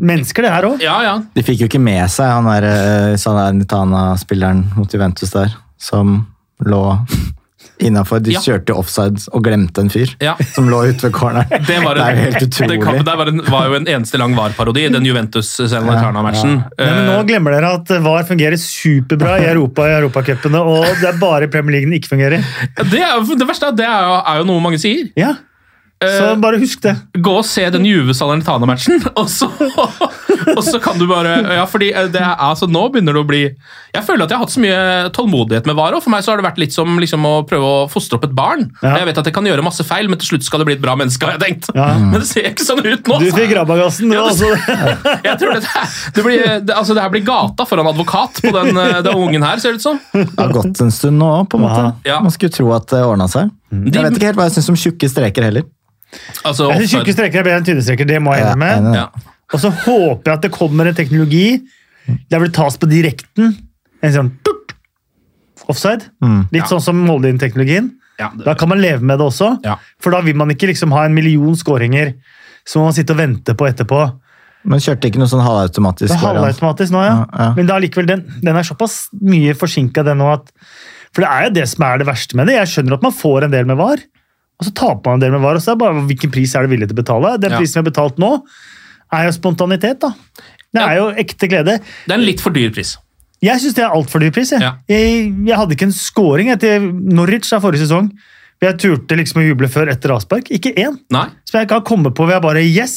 Mennesker, det her òg. Ja, ja. De fikk jo ikke med seg han der eh, Salernitana-spilleren mot Juventus der, som lå innafor. De Ja. kjørte offside og glemte en fyr Ja. som lå ute ved corneren. Det, var er jo helt utrolig. Det, der var, en, var jo en eneste lang VAR-parodi, den Juventus-Salernitana-matchen. Men nå glemmer dere at VAR fungerer superbra i Europa i europacupene, og det er bare Premier League den ikke fungerer. Det, er, det verste er det er jo, er jo noe mange sier. Ja, Så Eh, bare husk det. Gå og se den Juve-Salernitana-matchen, og, så- og så kan du bare Ja, fordi eh, det er, altså, nå begynner det å bli Jeg føler at jeg har hatt så mye tålmodighet med Varo. for meg så har det vært litt som liksom, å prøve å fostre opp et barn. Ja. Jeg vet at jeg kan gjøre masse feil, men til slutt skal det bli et bra menneske, har jeg tenkt. Ja. Men det ser ikke sånn ut nå. Du fikk rabagassen. du, Ja, det- altså. Jeg tror det, det, blir, det, altså, det her blir gata foran advokat på den, eh, den ungen her, ser det ut som. Det har gått en stund nå, på en måte. Ja. Man skulle tro at det ordna seg. Mm. Jeg vet ikke helt hva jeg syns om tjukke streker heller. Altså, Jeg synes Tjukke streker er bedre enn tynne streker, det må jeg Ja, med. Ja. Og så håper jeg at det kommer en teknologi der det tas på direkten. En sånn tut, offside. Litt Ja. sånn som Molde-teknologien. Ja, Da kan man leve med det også. Ja. For da vil man ikke liksom ha en million skåringer som man sitter og venter på etterpå. Men kjørte ikke noe sånn halvautomatisk? Det er halvautomatisk nå, ja. Ja, ja. Men likevel, den, den er såpass mye forsinka, den nå, at For det er jo det som er det verste med det. Jeg skjønner at man får en del med VAR, og så taper man en del med VAR. og så er det bare Hvilken pris er du villig til å betale? Den prisen vi har betalt nå, er jo spontanitet, da. Det er jo ekte glede. Det er en litt for dyr pris. Jeg syns det er altfor dyr pris. Jeg. Ja. Jeg, jeg hadde ikke en scoring etter Norwich av forrige sesong. Jeg turte liksom å juble før etter avspark. Ikke én. Nei. Som jeg kan komme på ved jeg bare Yes!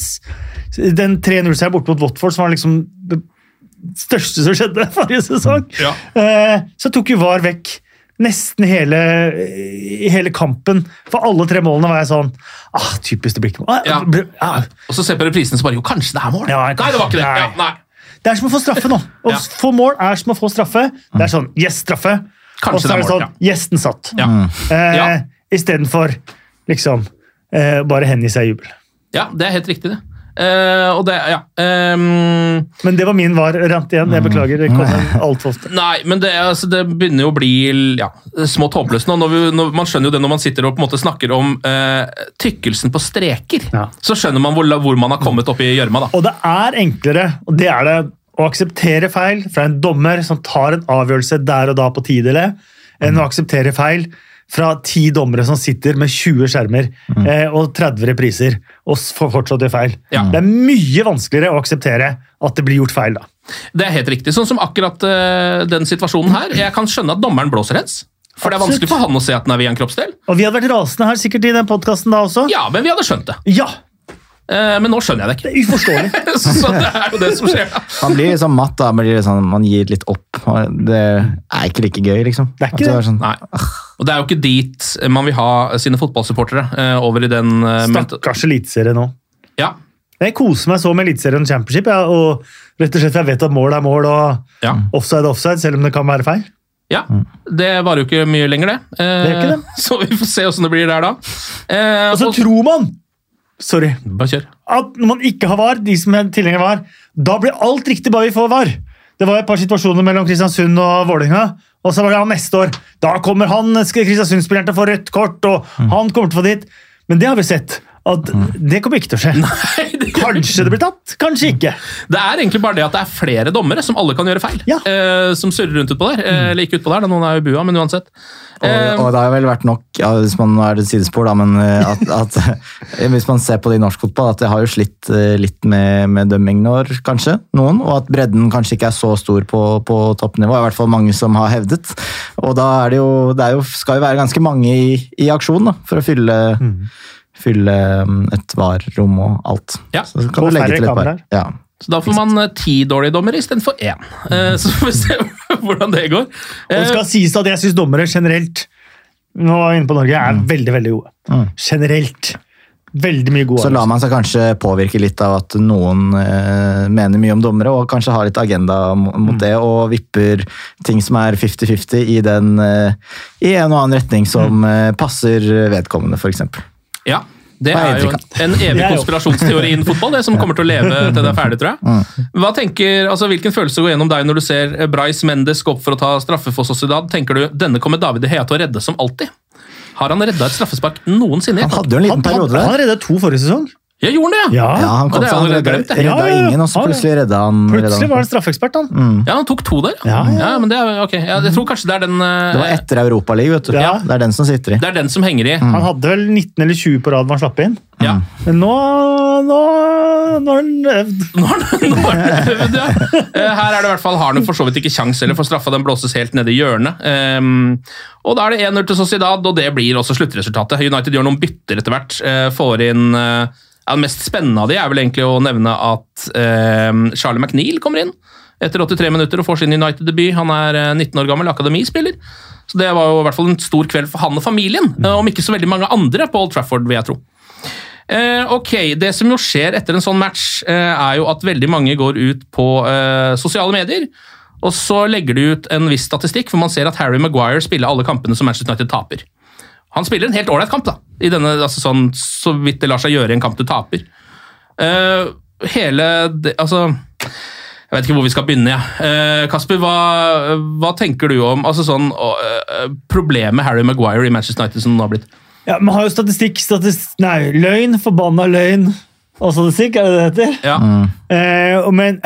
Den 3-0-seieren borte mot Watford, som var liksom det største som skjedde forrige sesong, Ja. eh, så tok jo VAR vekk nesten hele, hele kampen. For alle tre målene var jeg sånn ah, Typisk det blir ikke mål. Ah, Ja. ah. Og så ser på reprisene så bare Jo, kanskje det er mål? Ja, nei, det var ikke det. nei. Ja, nei. Det er som å få straffe nå. Å Ja. få mål er som å få straffe. Det er sånn Yes, straffe. Og så er det sånn Yes, den satt. Ja. Eh, Ja. Istedenfor liksom eh, bare hengi seg i jubel. ja, det er helt riktig, det. Eh, og det Ja. Um, Men det var min var-rant igjen. Jeg beklager. Det kommer altfor ofte. Nei, men det, altså, det begynner jo å bli ja, smått håpløst nå. Når vi, når, man skjønner jo det når man sitter og på en måte snakker om uh, tykkelsen på streker. Ja. Så skjønner man hvor, hvor man har kommet opp i gjørma. Og det er enklere, og det er det, å akseptere feil fra en dommer som tar en avgjørelse der og da på tidele, enn å akseptere feil fra ti dommere som sitter med 20 skjermer eh, og 30 repriser og får fortsatt gjøre feil. Ja. Det er mye vanskeligere å akseptere at det blir gjort feil da. Det er helt riktig. Sånn som akkurat uh, den situasjonen her. Jeg kan skjønne at dommeren blåser hens. For det er vanskelig for han å se at den er via en kroppsdel. Og vi hadde vært rasende her sikkert i den podkasten da også. Ja, men vi hadde skjønt det. Ja! Eh, men nå skjønner jeg det Det er uforståelig. Så det er jo det som skjer. Man blir liksom matt, da. Man, blir sånn, man gir litt opp. Det er ikke like gøy, liksom. Det er ikke det. er Sånn, Nei. Og det er jo ikke dit man vil ha sine fotballsupportere. eh, over i den eh, Stakkars eliteserie nå. Ja. Jeg koser meg så med Eliteserien Championship, ja, og rett og slett jeg vet at mål er mål, og Ja. offside er offside, selv om det kan være feil. ja. Det varer jo ikke mye lenger, det. Eh, Det er ikke det. Så vi får se åssen det blir der, da. Eh, Og så og- tror man sorry, Bare kjør. at når man ikke har VAR, de som er VAR, da blir alt riktig bare vi får VAR. Det var et par situasjoner mellom Kristiansund og Vålerenga. Og så var det ja, neste år. Da kommer han Kristiansund-spilleren til å få rødt kort, og han kommer til å få dit. Men det har vi sett. At det kommer ikke til å skje. Nei, det, Kanskje det blir tatt, kanskje ikke. det er egentlig bare det at det er flere dommere som alle kan gjøre feil. Ja. Eh, som surrer rundt utpå der. Eh, eller ikke utpå der, da noen er jo i bua, men uansett. Eh, Og, og det har vel vært nok, ja, hvis man nå er det sidespor, da, men eh, at, at hvis man ser på det i norsk fotball, at det har jo slitt eh, litt med, med dømming nå, kanskje, noen, og at bredden kanskje ikke er så stor på, på toppnivå, i hvert fall mange som har hevdet. Og da er det jo, det er jo, skal jo være ganske mange i, i aksjon da, for å fylle, fylle et VAR-rom og alt. Ja. Så kan Og du legge færre til et par. kameraer. Ja. så da får man eh, ti dårlige dommere istedenfor én. Eh, så får vi se hvordan det går. Og Eh, det skal sies at jeg syns dommere generelt nå er inne på Norge, er veldig veldig gode. Generelt. Veldig mye gode. Så lar man seg kanskje påvirke litt av at noen eh, mener mye om dommere, og kanskje har litt agenda mo- mot det, og vipper ting som er 50-50 i, eh, i en og annen retning som eh, passer vedkommende, f.eks. Ja, det er jo en evig konspirasjonsteori innen fotball, det som kommer til å leve til det er ferdig, tror jeg. Hva tenker, altså Hvilken følelse går gjennom deg når du ser Bryce Mendes gå opp for å ta straffe for Sociedad? Tenker du denne kommer David Hea til å redde som alltid? Har han redda et straffespark noensinne? Han hadde jo en liten han, han, periode han der. reddet to forrige sesong. Ja, gjorde han det? Ja, Ja, han kom det han redda, glemt, redda Ja, ja, ja. ingen, og så plutselig redda han. Plutselig var han straffeekspert, han. Ja, han tok to der. Ja, ja. men det er ok. Ja, jeg tror kanskje det er den Uh, Det var etter Europaligaen, vet du. Ja. Det er den som sitter i. Det er den som henger i. Han hadde vel 19 eller 20 på rad hvor han slapp inn. Ja. Men nå, nå, nå har han øvd. Nå har han øvd, ja. Eh, Her er det i hvert fall, har han for så vidt ikke kjangs heller, for straffa den blåses helt nede i hjørnet. Um, og da er det 1-0 til Sociedad, og det blir også sluttresultatet. United gjør noen bytter etter hvert. Uh, får inn eh, ja, Det mest spennende av de er vel egentlig å nevne at eh, Charlie McNeil kommer inn etter 83 minutter og får sin United-debut. Han er eh, 19 år gammel, akademispiller. Så det var jo i hvert fall en stor kveld for han og familien, eh, om ikke så veldig mange andre på Old Trafford, vil jeg tro. Eh, ok, Det som jo skjer etter en sånn match, eh, er jo at veldig mange går ut på eh, sosiale medier. Og så legger de ut en viss statistikk, for man ser at Harry Maguire spiller alle kampene som Manchester United taper. Han spiller en helt ålreit kamp, da. I denne, altså sånn, så vidt det lar seg gjøre i en kamp du taper. Uh, hele det, Altså Jeg vet ikke hvor vi skal begynne. jeg. Uh, Kasper, hva, hva tenker du om altså sånn, uh, problemet Harry Maguire i Manchester United som det har blitt? Ja, Man har jo statistikk, statistikk Nei, løgn, forbanna løgn. og statistikk, er det det heter? Ja. Mm. men,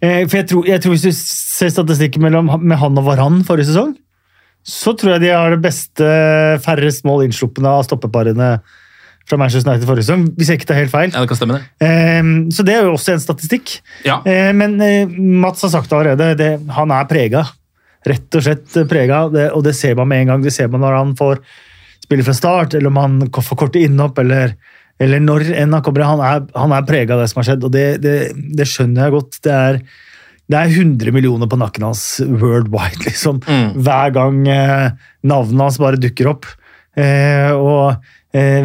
eh, for jeg tror, jeg tror Hvis du ser statistikken mellom, med han og Varan forrige sesong, så tror jeg de har det beste færrest mål innsluppende av stoppeparene fra Manchester United forrige sesong, hvis jeg ikke tar helt feil. ja, det kan stemme, det. Eh, så det er jo også en statistikk. Ja. Eh, men eh, Mats har sagt det allerede, det, han er prega. Rett og slett prega, det, og det ser man med en gang. Det ser man når han får spille fra start, eller om han får korte innhopp, eller, eller når enn han kommer. Han er, han er prega av det som har skjedd, og det, det, det skjønner jeg godt. Det er, det er 100 millioner på nakken hans worldwide, liksom. Hver gang eh, navnet hans bare dukker opp. Eh, og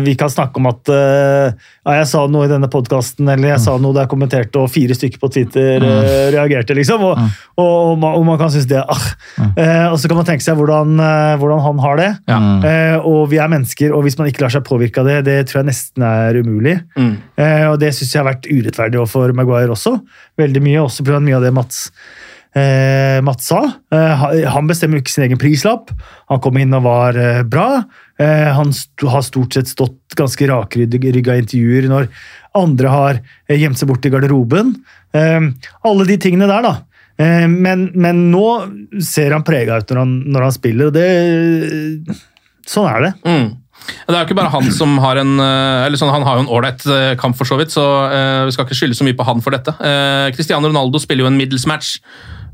vi kan snakke om at eh, ja, jeg sa noe i denne podkasten, eller jeg sa noe der jeg kommenterte, og fire stykker på Twitter eh, reagerte, liksom. Og, og, og, man, og man kan synes det ah. eh, Og så kan man tenke seg hvordan, eh, hvordan han har det. Ja. Eh, og vi er mennesker, og hvis man ikke lar seg påvirke av det, det tror jeg nesten er umulig. Mm. Eh, og det syns jeg har vært urettferdig overfor Maguire også. Veldig mye, også pga. mye av det Mats eh, Mats sa. Eh, han bestemmer ikke sin egen prislapp. Han kom inn og var eh, bra. Eh, han st har stort sett stått ganske rakrygga i intervjuer når andre har eh, gjemt seg bort i garderoben. Eh, alle de tingene der, da. Men, men nå ser han prega ut når han, når han spiller, og det Sånn er det. Mm. Det er jo ikke bare han som har en eller sånn, Han har jo en ålreit kamp, for så vidt, så vi skal ikke skylde så mye på han for dette. Cristiano Ronaldo spiller jo en middels match.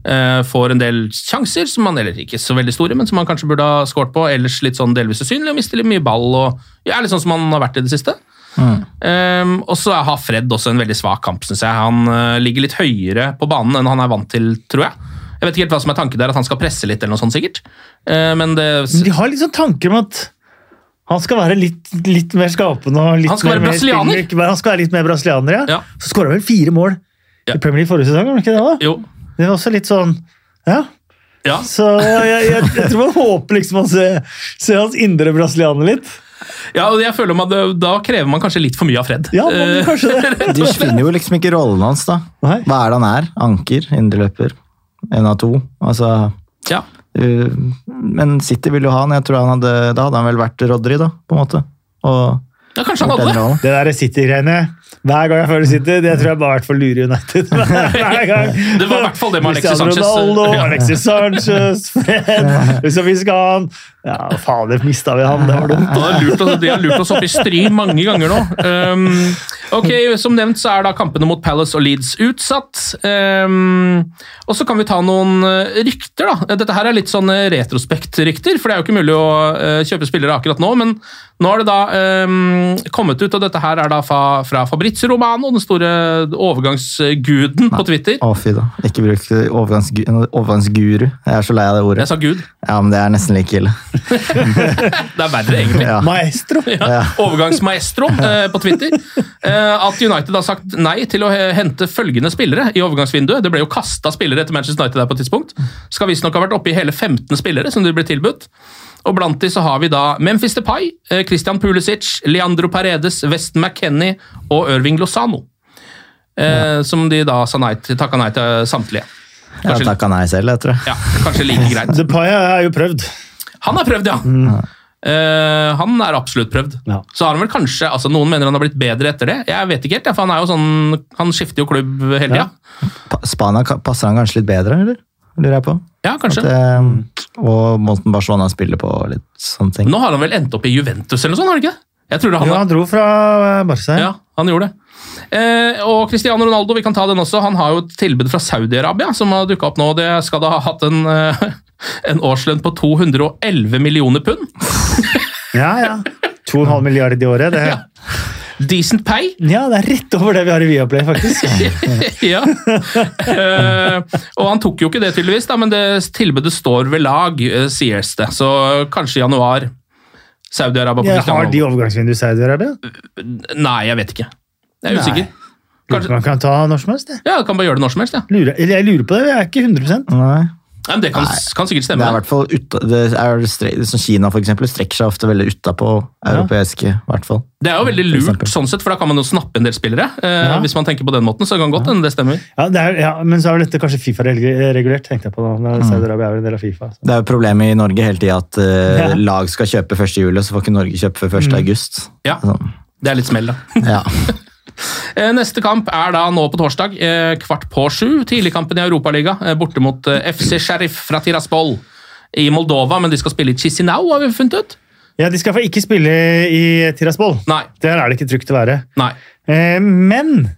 Eh, får en del sjanser, som han eller ikke så veldig store, men som han kanskje burde ha skåret på. Ellers litt sånn delvis usynlig og mister litt mye ball. og ja, Litt sånn som han har vært i det siste. Eh, og så har Fred også en veldig svak kamp, syns jeg. Han uh, ligger litt høyere på banen enn han er vant til, tror jeg. Jeg vet ikke helt hva som er tanken der, at han skal presse litt, eller noe sånt sikkert. Uh, men det Men de har sånn tanker om at han skal være litt, litt mer skapende. og litt Han skal mer, være brasilianer. Mer, Han skal være litt mer brasilianer, ja. Ja. Så skåra vel fire mål Ja. i Premier League forrige sesong, var det ikke det? da? Jo. Det var også litt sånn Ja. Ja. Så jeg, jeg, jeg tror man håper liksom å se, se hans indre brasilianer litt. Ja, og jeg føler man, Da krever man kanskje litt for mye av Fred. Ja, man kanskje det. Eh, De finner jo liksom ikke rollen hans, da. Nei. Hva er det han er? Anker? Indreløper? En av to? Altså ja. uh, Men City vil jo ha han. Jeg tror han hadde, Da hadde han vel vært Rodry, da, på en måte. Og ja, kanskje han hadde det. Det der City-greiene Hver gang jeg føler City, det tror jeg bare har vært for å United. Hver gang. Det var i hvert fall det med Alexis Sanchez. Ronaldo, Alexis Sanchez, Fred Hvis vi skal ha han Ja, fader, mista vi han. Det var dumt. De har lurt oss, opp i stry mange ganger nå. Um, ok, Som nevnt så er da kampene mot Palace og Leeds utsatt. Um, og så kan vi ta noen eh, rykter, da. Dette her er litt sånn eh, retrospekt-rykter, for det er jo ikke mulig å eh, kjøpe spillere akkurat nå. Men nå har det da um, kommet ut, og dette her er da fra, fra Fabrizio Romano, den store overgangsguden på Twitter. Å, fy da. Ikke bruk overgangsgu, overgangsguru. Jeg er så lei av det ordet. Jeg sa gud. Ja, men det er nesten like ille. Det er verre, egentlig. Ja. Maestro. Ja, overgangsmaestro eh, på Twitter. Eh, at United har sagt nei til å hente følgende spillere i overgangsvinduet. Det ble jo kasta spillere etter Manchester United der på et tidspunkt. Skal visstnok ha vært oppe i hele 15 spillere som de ble tilbudt. Og Blant de så har vi da Memphis Depay, eh, Christian Pulisic, Leandro Paredes, Weston McKennie og Irving Lozano. Eh, Som de da sa nei til, takka nei til samtlige. Kanskje, ja, takka nei selv, jeg tror. jeg. ja, kanskje like greit. Depay er jo prøvd. Han er prøvd, ja! Eh, han er absolutt prøvd. Ja. Så har han vel kanskje, altså Noen mener han har blitt bedre etter det. Jeg vet ikke helt, ja, for han er jo sånn, han skifter jo klubb hele tida. Ja. Pa- Spania passer han kanskje litt bedre, eller? Lurer jeg på. Ja, kanskje. At, eh, og måten Barcelona spiller på litt sånne ting. Nå har han vel endt opp i Juventus eller noe sånt? har han ikke? Jeg tror det han Jo, han dro fra Barca. Ja, han gjorde det. Eh, og Cristiano Ronaldo, vi kan ta den også. Han har jo et tilbud fra Saudi-Arabia som har dukka opp nå. Det skal da ha hatt en, eh, en årslønn på 211 millioner pund. ja. ja. 2,5 milliarder i året. Det, Decent pay. ja, det er rett over det vi har i Viaplay, faktisk. ja. Uh, og han tok jo ikke det, tydeligvis, da, men det tilbudet står ved lag, uh, sies det. Så kanskje i januar. Saudi-Arabia på Ja, har de overgangsvindu i Saudi-Arabia? Nei, jeg vet ikke. Jeg er Nei. usikker. Kanskje, Man kan ta når som helst. det. ja, kan bare gjøre det når som helst. Ja. Lurer, jeg lurer på det, jeg er ikke 100 Nei. Nei, det kan, kan sikkert Det stemme. er i hvert fall ut, det er som Kina for eksempel, strekker seg ofte veldig utapå europeiske, i hvert fall. Det er jo veldig lurt, sånn sett, for da kan man jo snappe en del spillere. Eh, Ja. Hvis man tenker på den måten, så kan godt hende det stemmer. Ja, det er, ja, Men så er vel dette kanskje Fifa-regulert, tenkte jeg på. da. Mm. når Saudi-Arabia er vel en del av Fifa. Så. Det er jo problemet i Norge hele tida at eh, lag skal kjøpe 1. juli, så får ikke Norge kjøpe før 1. august. Ja, Sånn. det er litt smell, da. Ja. Eh, Neste kamp er da nå på torsdag, eh, kvart på sju. Tidligkampen i Europaliga, eh, borte mot FC Sheriff fra Tiraspol i Moldova, men de skal spille i Chisinau, har vi funnet ut. Ja, De skal ikke spille i Tiraspol. Nei. Der er det ikke trygt å være. Nei. Eh, men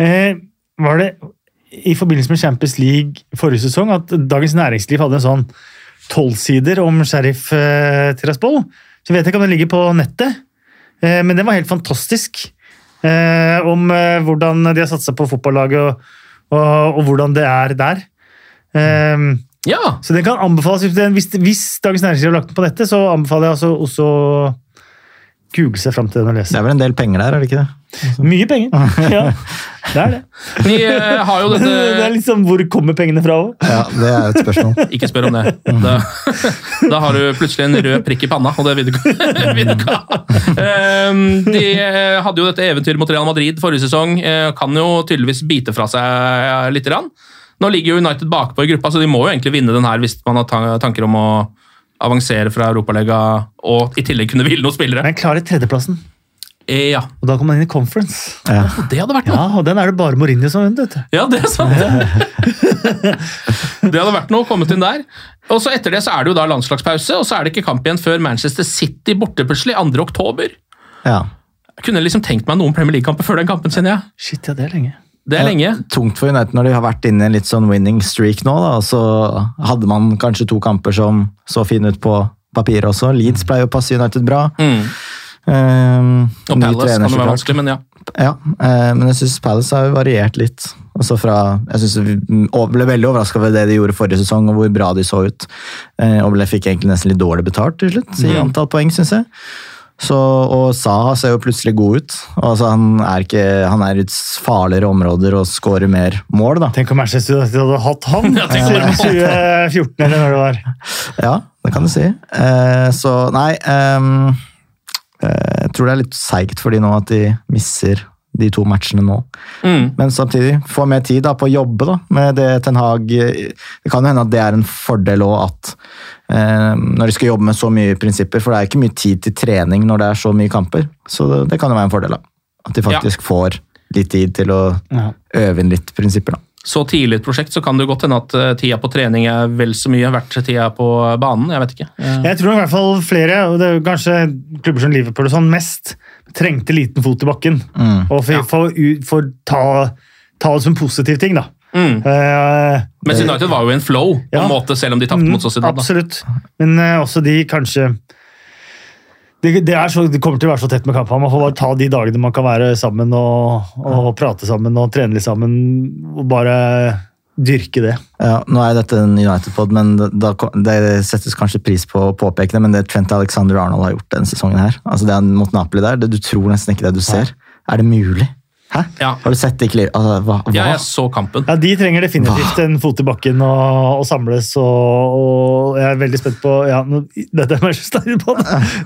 eh, var det i forbindelse med Champions League forrige sesong at Dagens Næringsliv hadde en sånn tolvsider om Sheriff eh, Tiraspol? Så vet ikke om den ligger på nettet, men den var helt fantastisk. Eh, om eh, hvordan de har satsa på fotballaget og, og, og hvordan det er der. Eh, Ja, så den kan anbefales. Hvis, hvis, Dagens Næringsliv har lagt den på nettet, så anbefaler jeg altså også google seg fram til den og Det er vel en del penger der, er det ikke det? Mye penger! Ja, det er det. vi eh, har jo dette... Det er liksom Hvor kommer pengene fra òg? Ja, det er et spørsmål. Ikke spør om det. Da, da har du plutselig en rød prikk i panna, og det vil du ikke vil du ikke ha. Ehm, De eh, hadde jo dette eventyret mot Real Madrid forrige sesong. eh, Kan jo tydeligvis bite fra seg litt. grann. Nå ligger jo United bakpå i gruppa, så de må jo egentlig vinne den her hvis man har tanker om å avansere fra Europaliga og i tillegg kunne hvile noen spillere. Den klarer tredjeplassen, Eh, Ja, og da kom han inn i conference. Ja. det hadde vært noe. Ja, og Den er det bare Mourinho som vunnet. vet du. Ja, det er sant. det hadde vært noe å komme inn der. Og så Etter det så er det jo da landslagspause, og så er det ikke kamp igjen før Manchester City borte plutselig, 2. oktober. Ja. Jeg kunne liksom tenkt meg noen Premier League-kamper før den kampen, kjenner jeg. Shit, ja, det er lenge. Det er lenge. Tungt for United når de har vært inne i en litt sånn winning streak nå. Da. Så hadde man kanskje to kamper som så fine ut på papiret også. Leeds pleier å passe United bra. Mm. Um, Og Palace trener, kan jo være vanskelig, men ja. Ja, uh, men jeg syns Palace har variert litt. Også fra, jeg synes vi ble veldig overraska over det de gjorde forrige sesong, og hvor bra de så ut. Eh, og ble, fikk egentlig nesten litt dårlig betalt til slutt, i Mm. antall poeng, syns jeg. Så, og Saha ser jo plutselig god ut. Altså, han er ikke, han er i farligere områder og skårer mer mål, da. Tenk om Manchester United hadde hatt han Ja, siden 2014, eller når det var. Ja, det kan du si. Eh, så nei ehm, eh, Jeg tror det er litt seigt for de nå at de misser de to matchene nå. Mm. Men samtidig, få mer tid da, på å jobbe da, med det Ten Hag Det kan jo hende at det er en fordel òg at eh, når de skal jobbe med så mye prinsipper, for det er ikke mye tid til trening når det er så mye kamper. Så det, det kan jo være en fordel. da. At de faktisk får litt tid til å Ja. øve inn litt prinsipper. da. Så tidlig et prosjekt så kan det godt hende at eh, tida på trening er vel så mye verdt tida på banen. Jeg vet ikke. Eh, Jeg tror i hvert fall flere, og det er kanskje klubber som Liverpool og sånn, mest trengte liten fot i bakken. Mm. Og for, for, for ta, ta det som positiv ting, da. Mm. Uh, Mens United var jo i en flow, på en måte, selv om de tapte mot Sociedad. da. Absolutt. Men uh, også de kanskje det, det, er så, det kommer til å være så tett med kampene. Man får bare ta de dagene man kan være sammen og, og prate sammen og trene litt sammen. Og bare dyrke det. Ja, nå er dette en United-pod, men da, det settes kanskje pris på å påpeke det, men det Trent Alexander Arnold har gjort denne sesongen her, altså det er mot Napoli der, det, du tror nesten ikke det du ser. Er det mulig? Hæ? Ja. Har du sett det i klipp? Altså, hva? hva? Ja, jeg så kampen. Ja, De trenger definitivt en fot i bakken og, og samles. Og, og jeg er veldig spent på ja, nå, Dette er Manchester United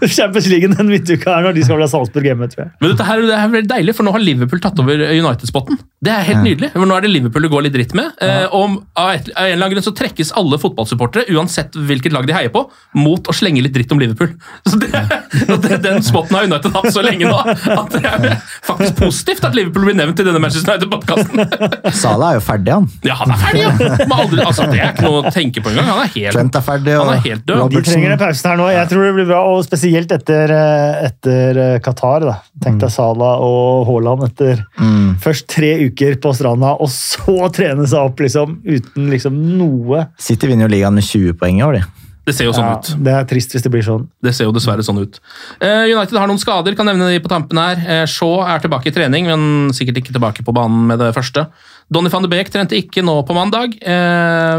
på Champions League den midtuka her når de skal bli Salzburg hjemme, tror jeg. Men dette her, det er veldig deilig, for nå har Liverpool tatt over United-spotten. Det er helt nydelig. for Nå er det Liverpool det går litt dritt med. Ja. Og av, et, av en eller annen grunn så trekkes alle fotballsupportere, uansett hvilket lag de heier på, mot å slenge litt dritt om Liverpool. Så det, det, Den spotten har United hatt så lenge nå at det er faktisk positivt at Liverpool blir nevnt i denne Manchester United-podkasten. Salah er jo ferdig, han. Ja, han er ferdig, ja! Men aldri, altså, det er ikke noe å tenke på engang. Han er helt, Trent er ferdig, og han er helt død. De trenger en pausen her nå. Jeg tror det blir bra, og spesielt etter, eh, etter eh, Qatar. da. Tenk deg Salah og Haaland etter Mm. først tre uker på stranda, og så trene seg opp liksom, uten liksom noe. City vinner jo ligaen med 20 poeng i år, de. Det ser jo sånn Ja, ut. det er trist hvis det blir sånn. Det ser jo dessverre sånn ut. Uh, United har noen skader, kan nevne de på tampen her. Uh, Shaw er tilbake i trening, men sikkert ikke tilbake på banen med det første. Donny van de Beek trente ikke nå på mandag. Uh,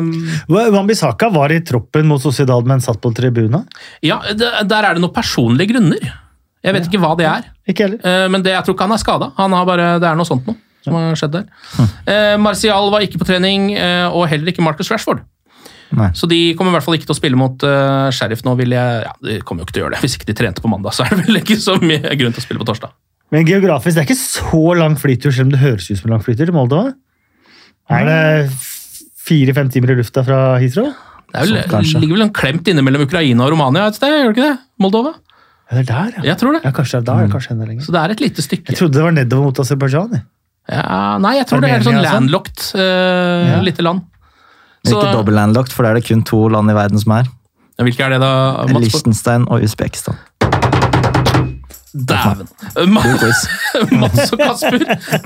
Wambisaka var i troppen mot Sociedad, men satt på tribunen. ja, det, der er det noen personlige grunner. Jeg vet ikke hva det er, Ikke heller. eh, men det, jeg tror ikke han er skada. Det er noe sånt noe som har skjedd der. Eh, Martial var ikke på trening, eh, og heller ikke Marcus Rashford. Nei. Så de kommer i hvert fall ikke til å spille mot uh, Sheriff nå. vil jeg, ja, De kommer jo ikke til å gjøre det. Hvis ikke de trente på mandag, så er det vel ikke så mye grunn til å spille på torsdag. Men geografisk, det er ikke så lang flytur, selv om det høres ut som lang flytur til Moldova. Er det fire-fem timer i lufta fra Heathrow? Det er vel, Sånn, ligger vel en klemt inne mellom Ukraina og Romania et sted, gjør det ikke det? Moldova? Ja, det er der, ja. Jeg tror det. Ja, kanskje det er der, kanskje enda lenger. Så det er et lite stykke. Jeg trodde det var nedover mot Aserbajdsjan. Ja, nei, jeg tror det er Armenia sånn? landlocked uh, Ja. lite land. Så- ikke dobbeltlandlocked, for det er det kun to land i verden som er. Hvilke er det, da? Mats? Liechtenstein og Usbekistan. Dæven. Mats og Kasper,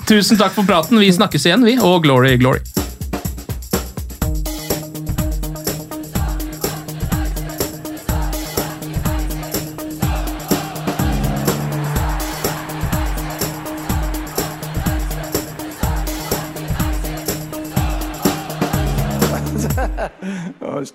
tusen takk for praten. Vi snakkes igjen, vi. Og glory, glory.